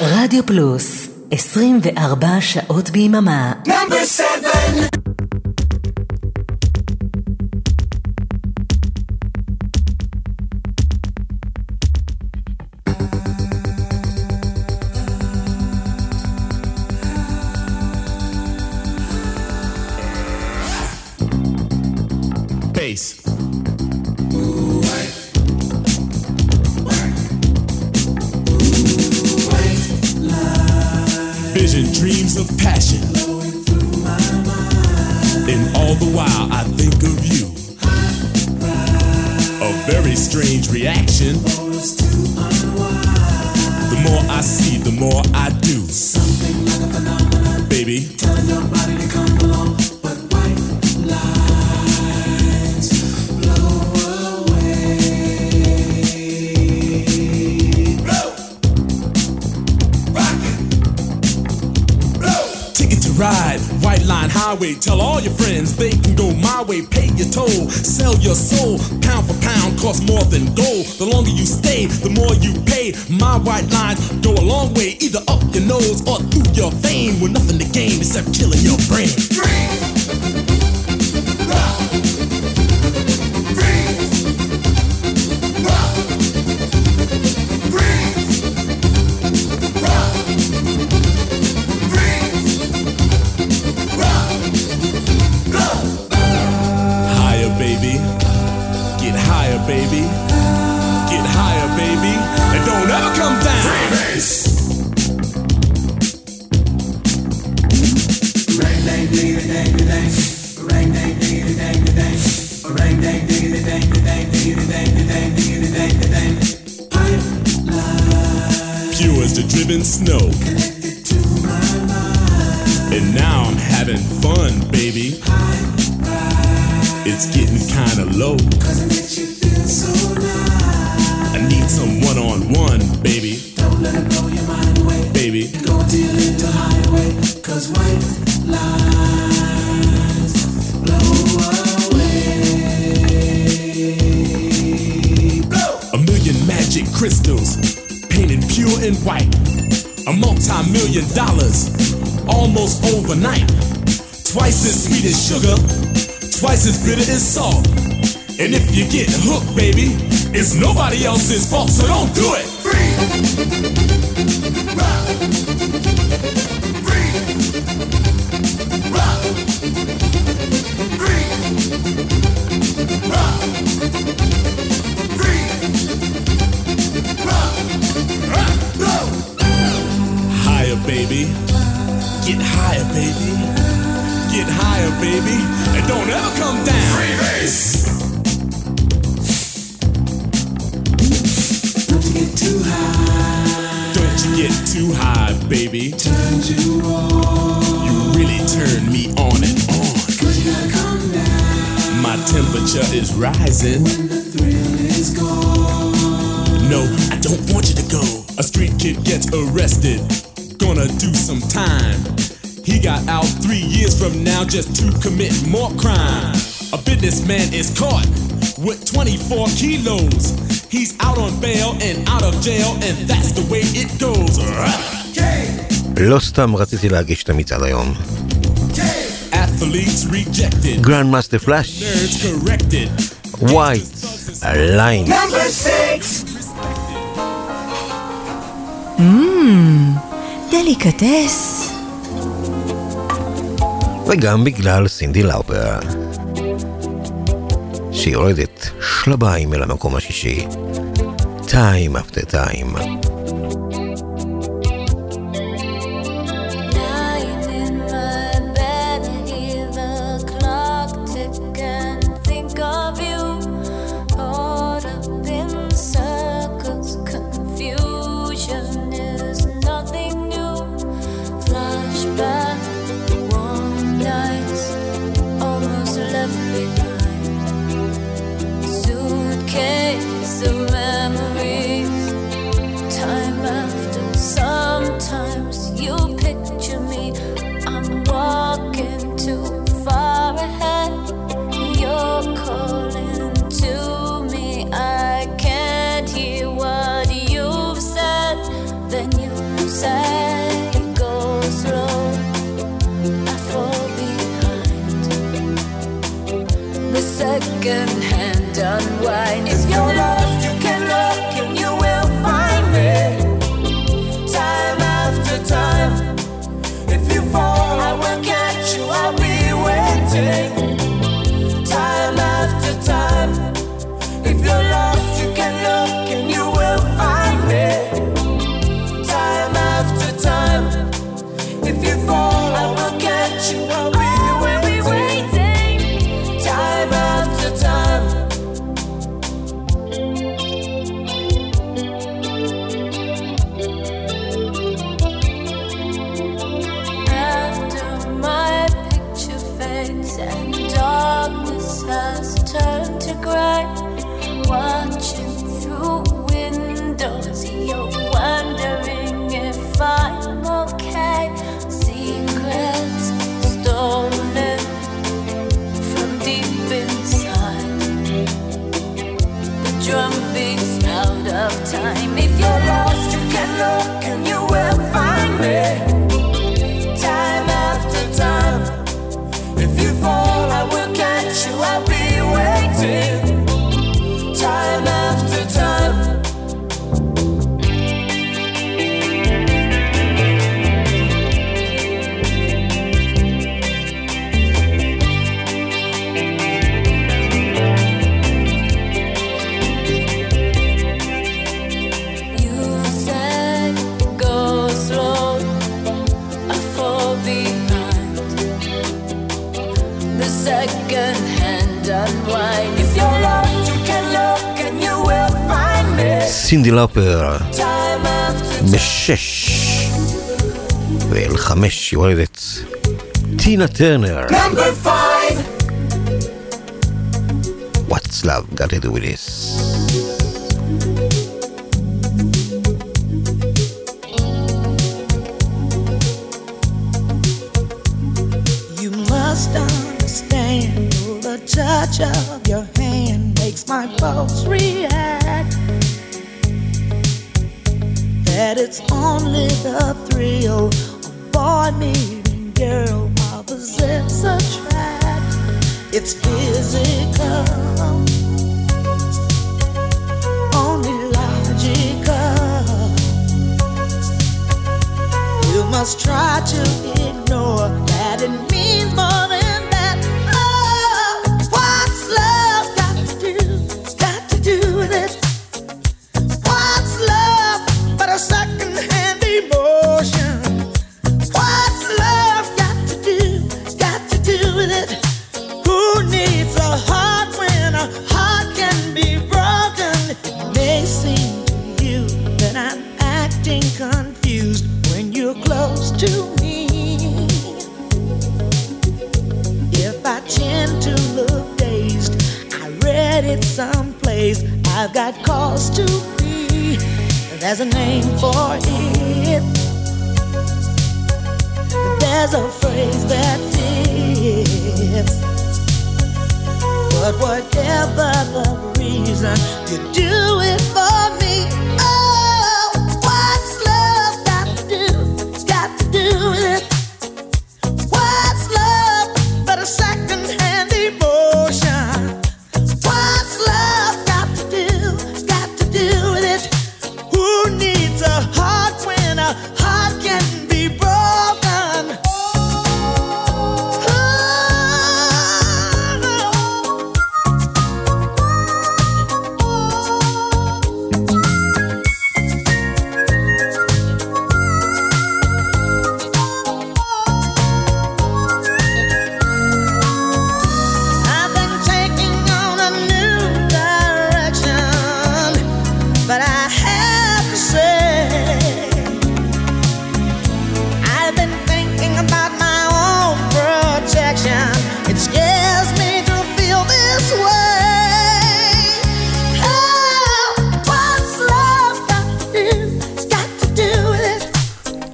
רדיו פלוס. 24 שעות ביממה. נאמבר 7 The longer you stay, the more you pay. My white lines go a long way, either up your nose or through your vein. With nothing to gain except killing your brain. Pure as the driven snow. Dollars almost overnight. Twice as sweet as sugar twice as bitter as salt. And if you get hooked, baby, it's nobody else's fault, so don't do it. Higher, now just to commit more crime. A businessman is caught with 24 kilos. He's out on bail and out of jail, and that's the way it goes. לא סתם רציתי להגיש את המצעד היום. Athletes rejected, גרנד מאסטר פלאש, nerds corrected. ווייט, ליין. Number six. Mmm, דליקטס. וגם בגלל סינדי לאופר, שיורדת שלביים אל המקום השישי, time after time. one. סינדי לאופר, בשש ולחמש יורדת טינה טרנר. What's love got to do with this?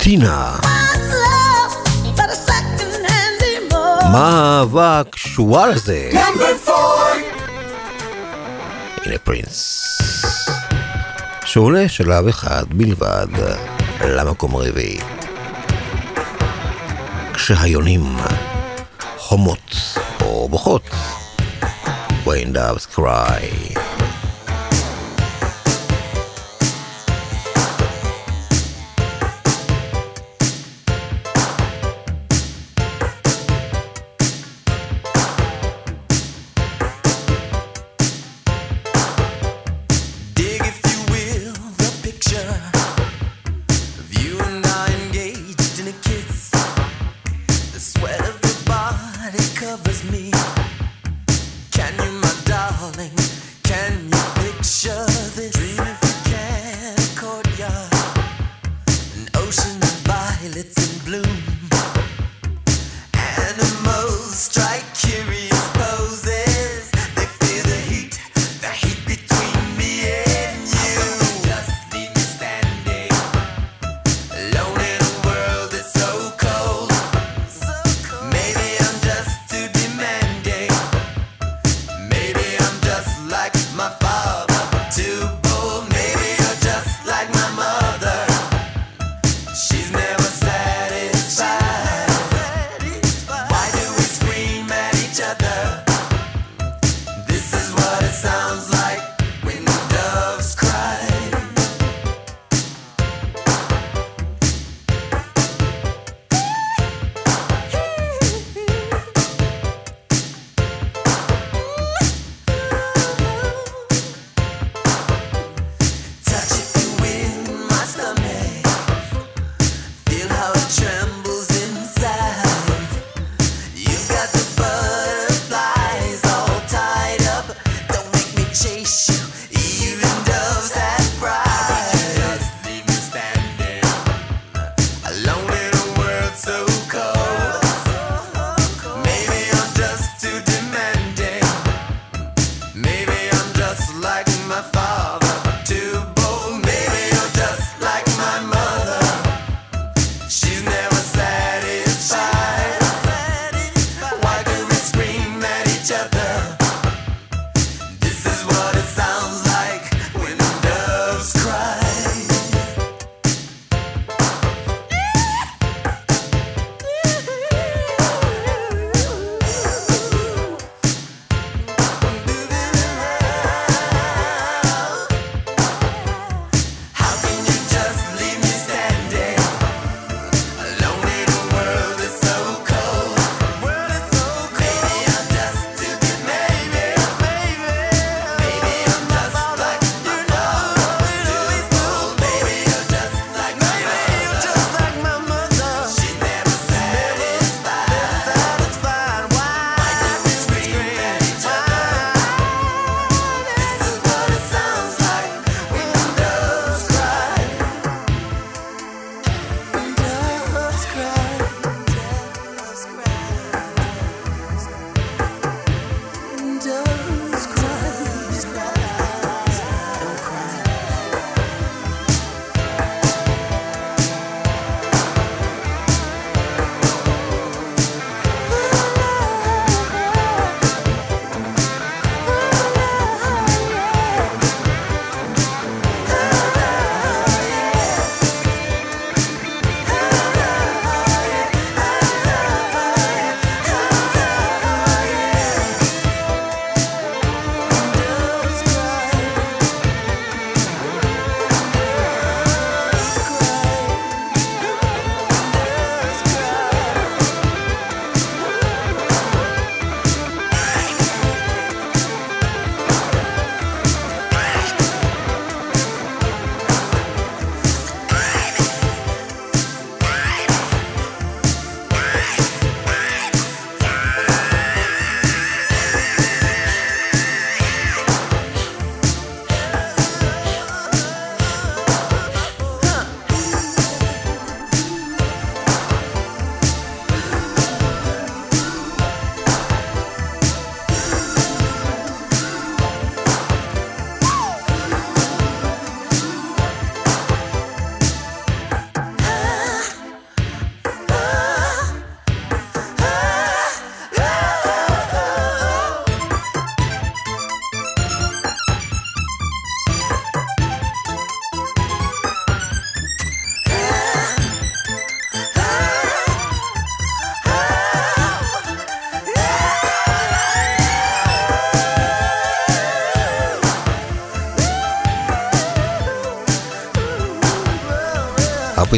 טינה. מה האהבה הקשורה לזה? הנה פרינס. שעולה שלב אחד בלבד למקום הרביעי. כשהיונים חומות או בוכות, When Doves Cry.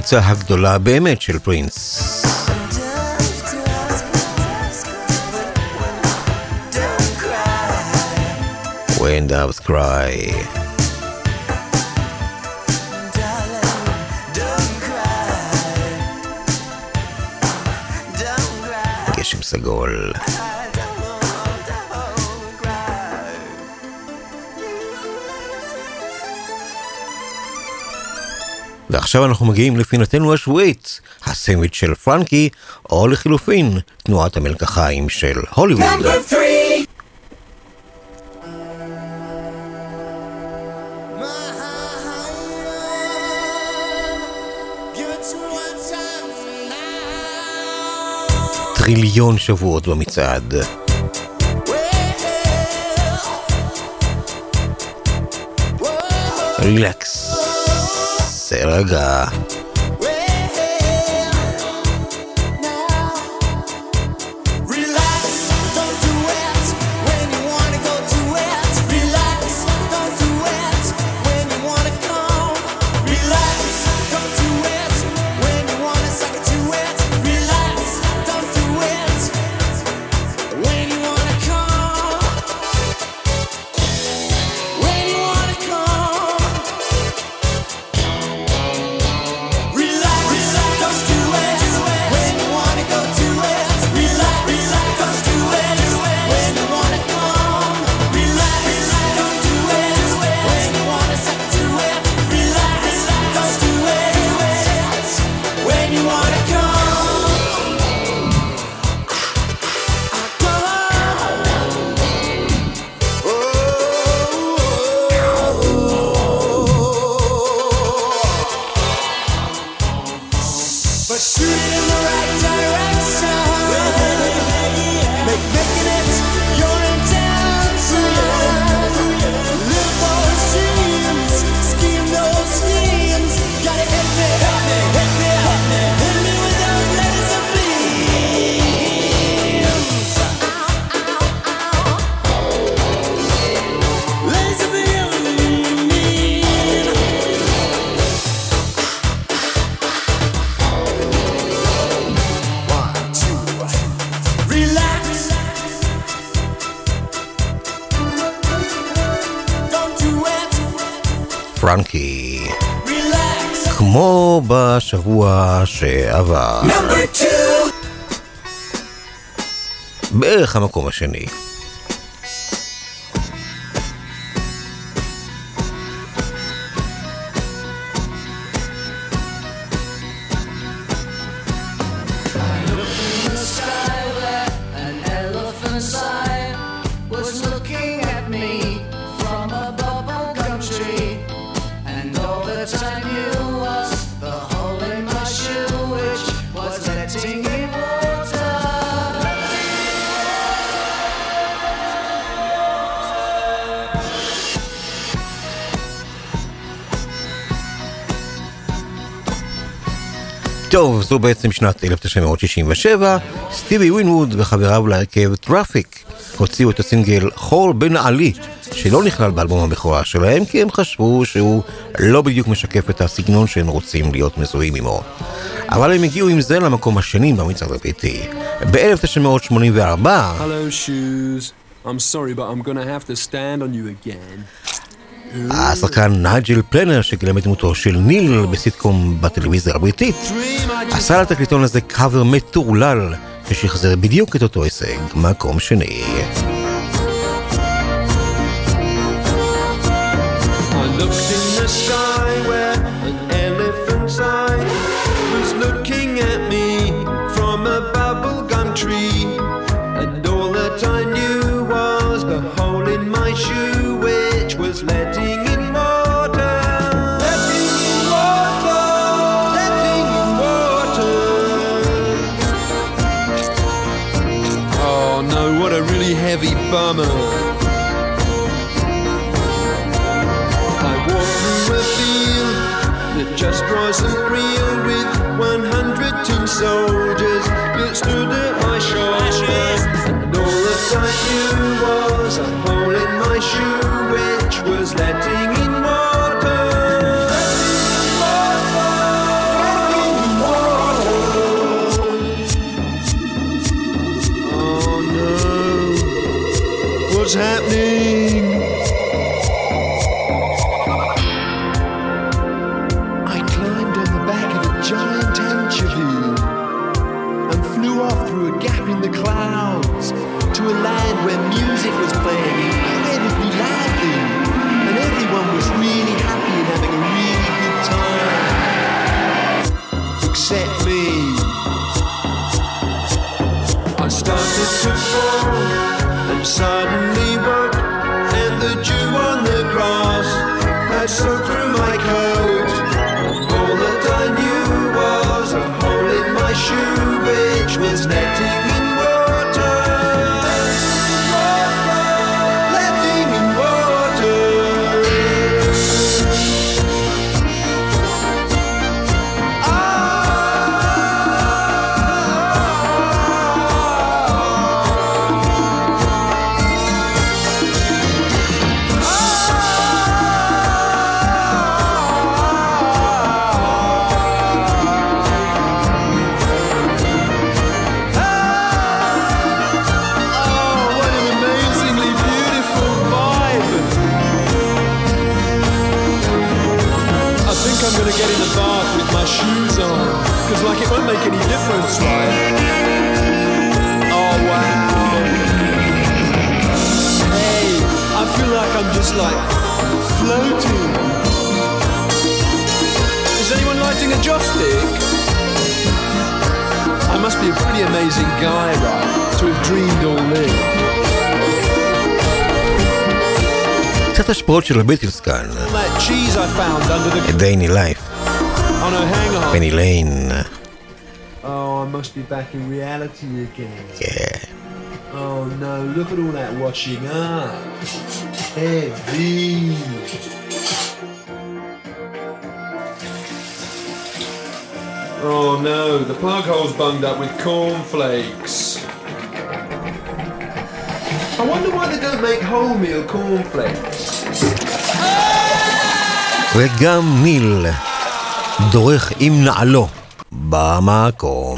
הפריצה הגדולה באמת של פרינס. When doves cry. ועכשיו אנחנו מגיעים לפינתנו השבועית, הסנדוויץ' של פרנקי, או לחילופין, תנועת המלקחיים של הוליווד. טריליון שבועות במצעד. רילקס. סרגע. פרנקי. Relax. כמו בשבוע שעבר. בערך המקום השני. זו בעצם שנת 1967, סטיבי ווינווד וחבריו להרכב טראפיק הוציאו את הסינגל חור בנעלי, שלא נכלל באלבום הבכורה שלהם, כי הם חשבו שהוא לא בדיוק משקף את הסגנון שהם רוצים להיות מזוהים עמו. אבל הם הגיעו עם זה למקום השני במצעד הבריטי. ב-1984, Hello. I'm sorry, but I'm gonna have to stand on you again. השחקן נייג'ל פלנר, שגילם את דמותו של ניל בסיטקום בטלוויזיה הבריטית, עשה לתקליטון הזה קאבר מטורלל, ששחזר בדיוק את אותו הישג, מקום שני. I looked in the sky and suddenly shoes on, because like it won't make any difference, right? Oh wow! Hey, I feel like I'm just like floating. Is anyone lighting a joss stick? I must be a pretty amazing guy, right, to have dreamed all this. קצת השפעות של הביטלס כאן. All that cheese I Oh no, hang on. בני ליין. Oh, I must be back in reality again. Yeah. Oh no, look at all that washing up. Heavy. Oh no, the plug hole's bunged up with cornflakes. I wonder why they don't make wholemeal cornflakes. וגם ניל דורך עם נעלו במקום.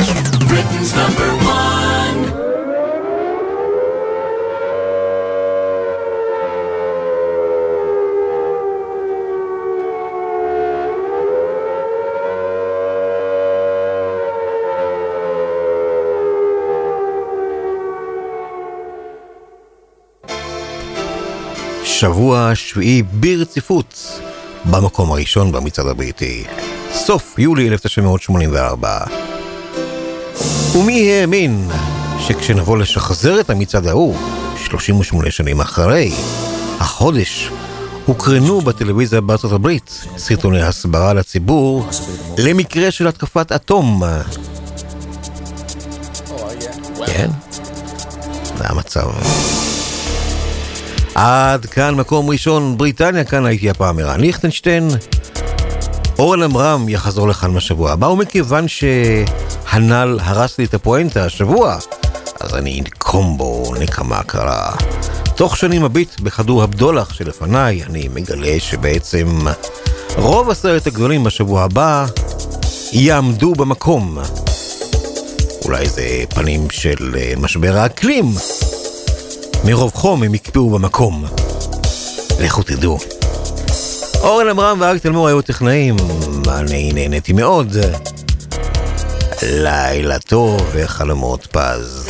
שבוע שביעי ברציפות במקום הראשון במצעד הבריטי. סוף יולי 1984. ומי האמין שכשנבוא לשחזר את המצעד ההוא, 38 שנים אחרי, החודש, הוקרנו בטלוויזיה בארצות הברית סרטוני הסברה לציבור למקרה של התקפת אטום. כן, זה המצב. עד כאן מקום ראשון, בריטניה, כאן הייתי הפעם ערן ליכטנשטיין. אורן עמרם יחזור לכאן בשבוע הבא, ומכיוון שהנ"ל הרס לי את הפואנטה השבוע, אז אני אנקום בו נקמה קרה. תוך שאני מביט בכדור הבדולח שלפניי, אני מגלה שבעצם רוב הסרט הגדולים בשבוע הבא יעמדו במקום. אולי זה פנים של אה, משבר האקלים. מרוב חום הם יקפאו במקום. לכו תדעו. אורן עמרם ואריק תלמור היו טכנאים, אני נהניתי מאוד. לילה טוב וחלומות פז.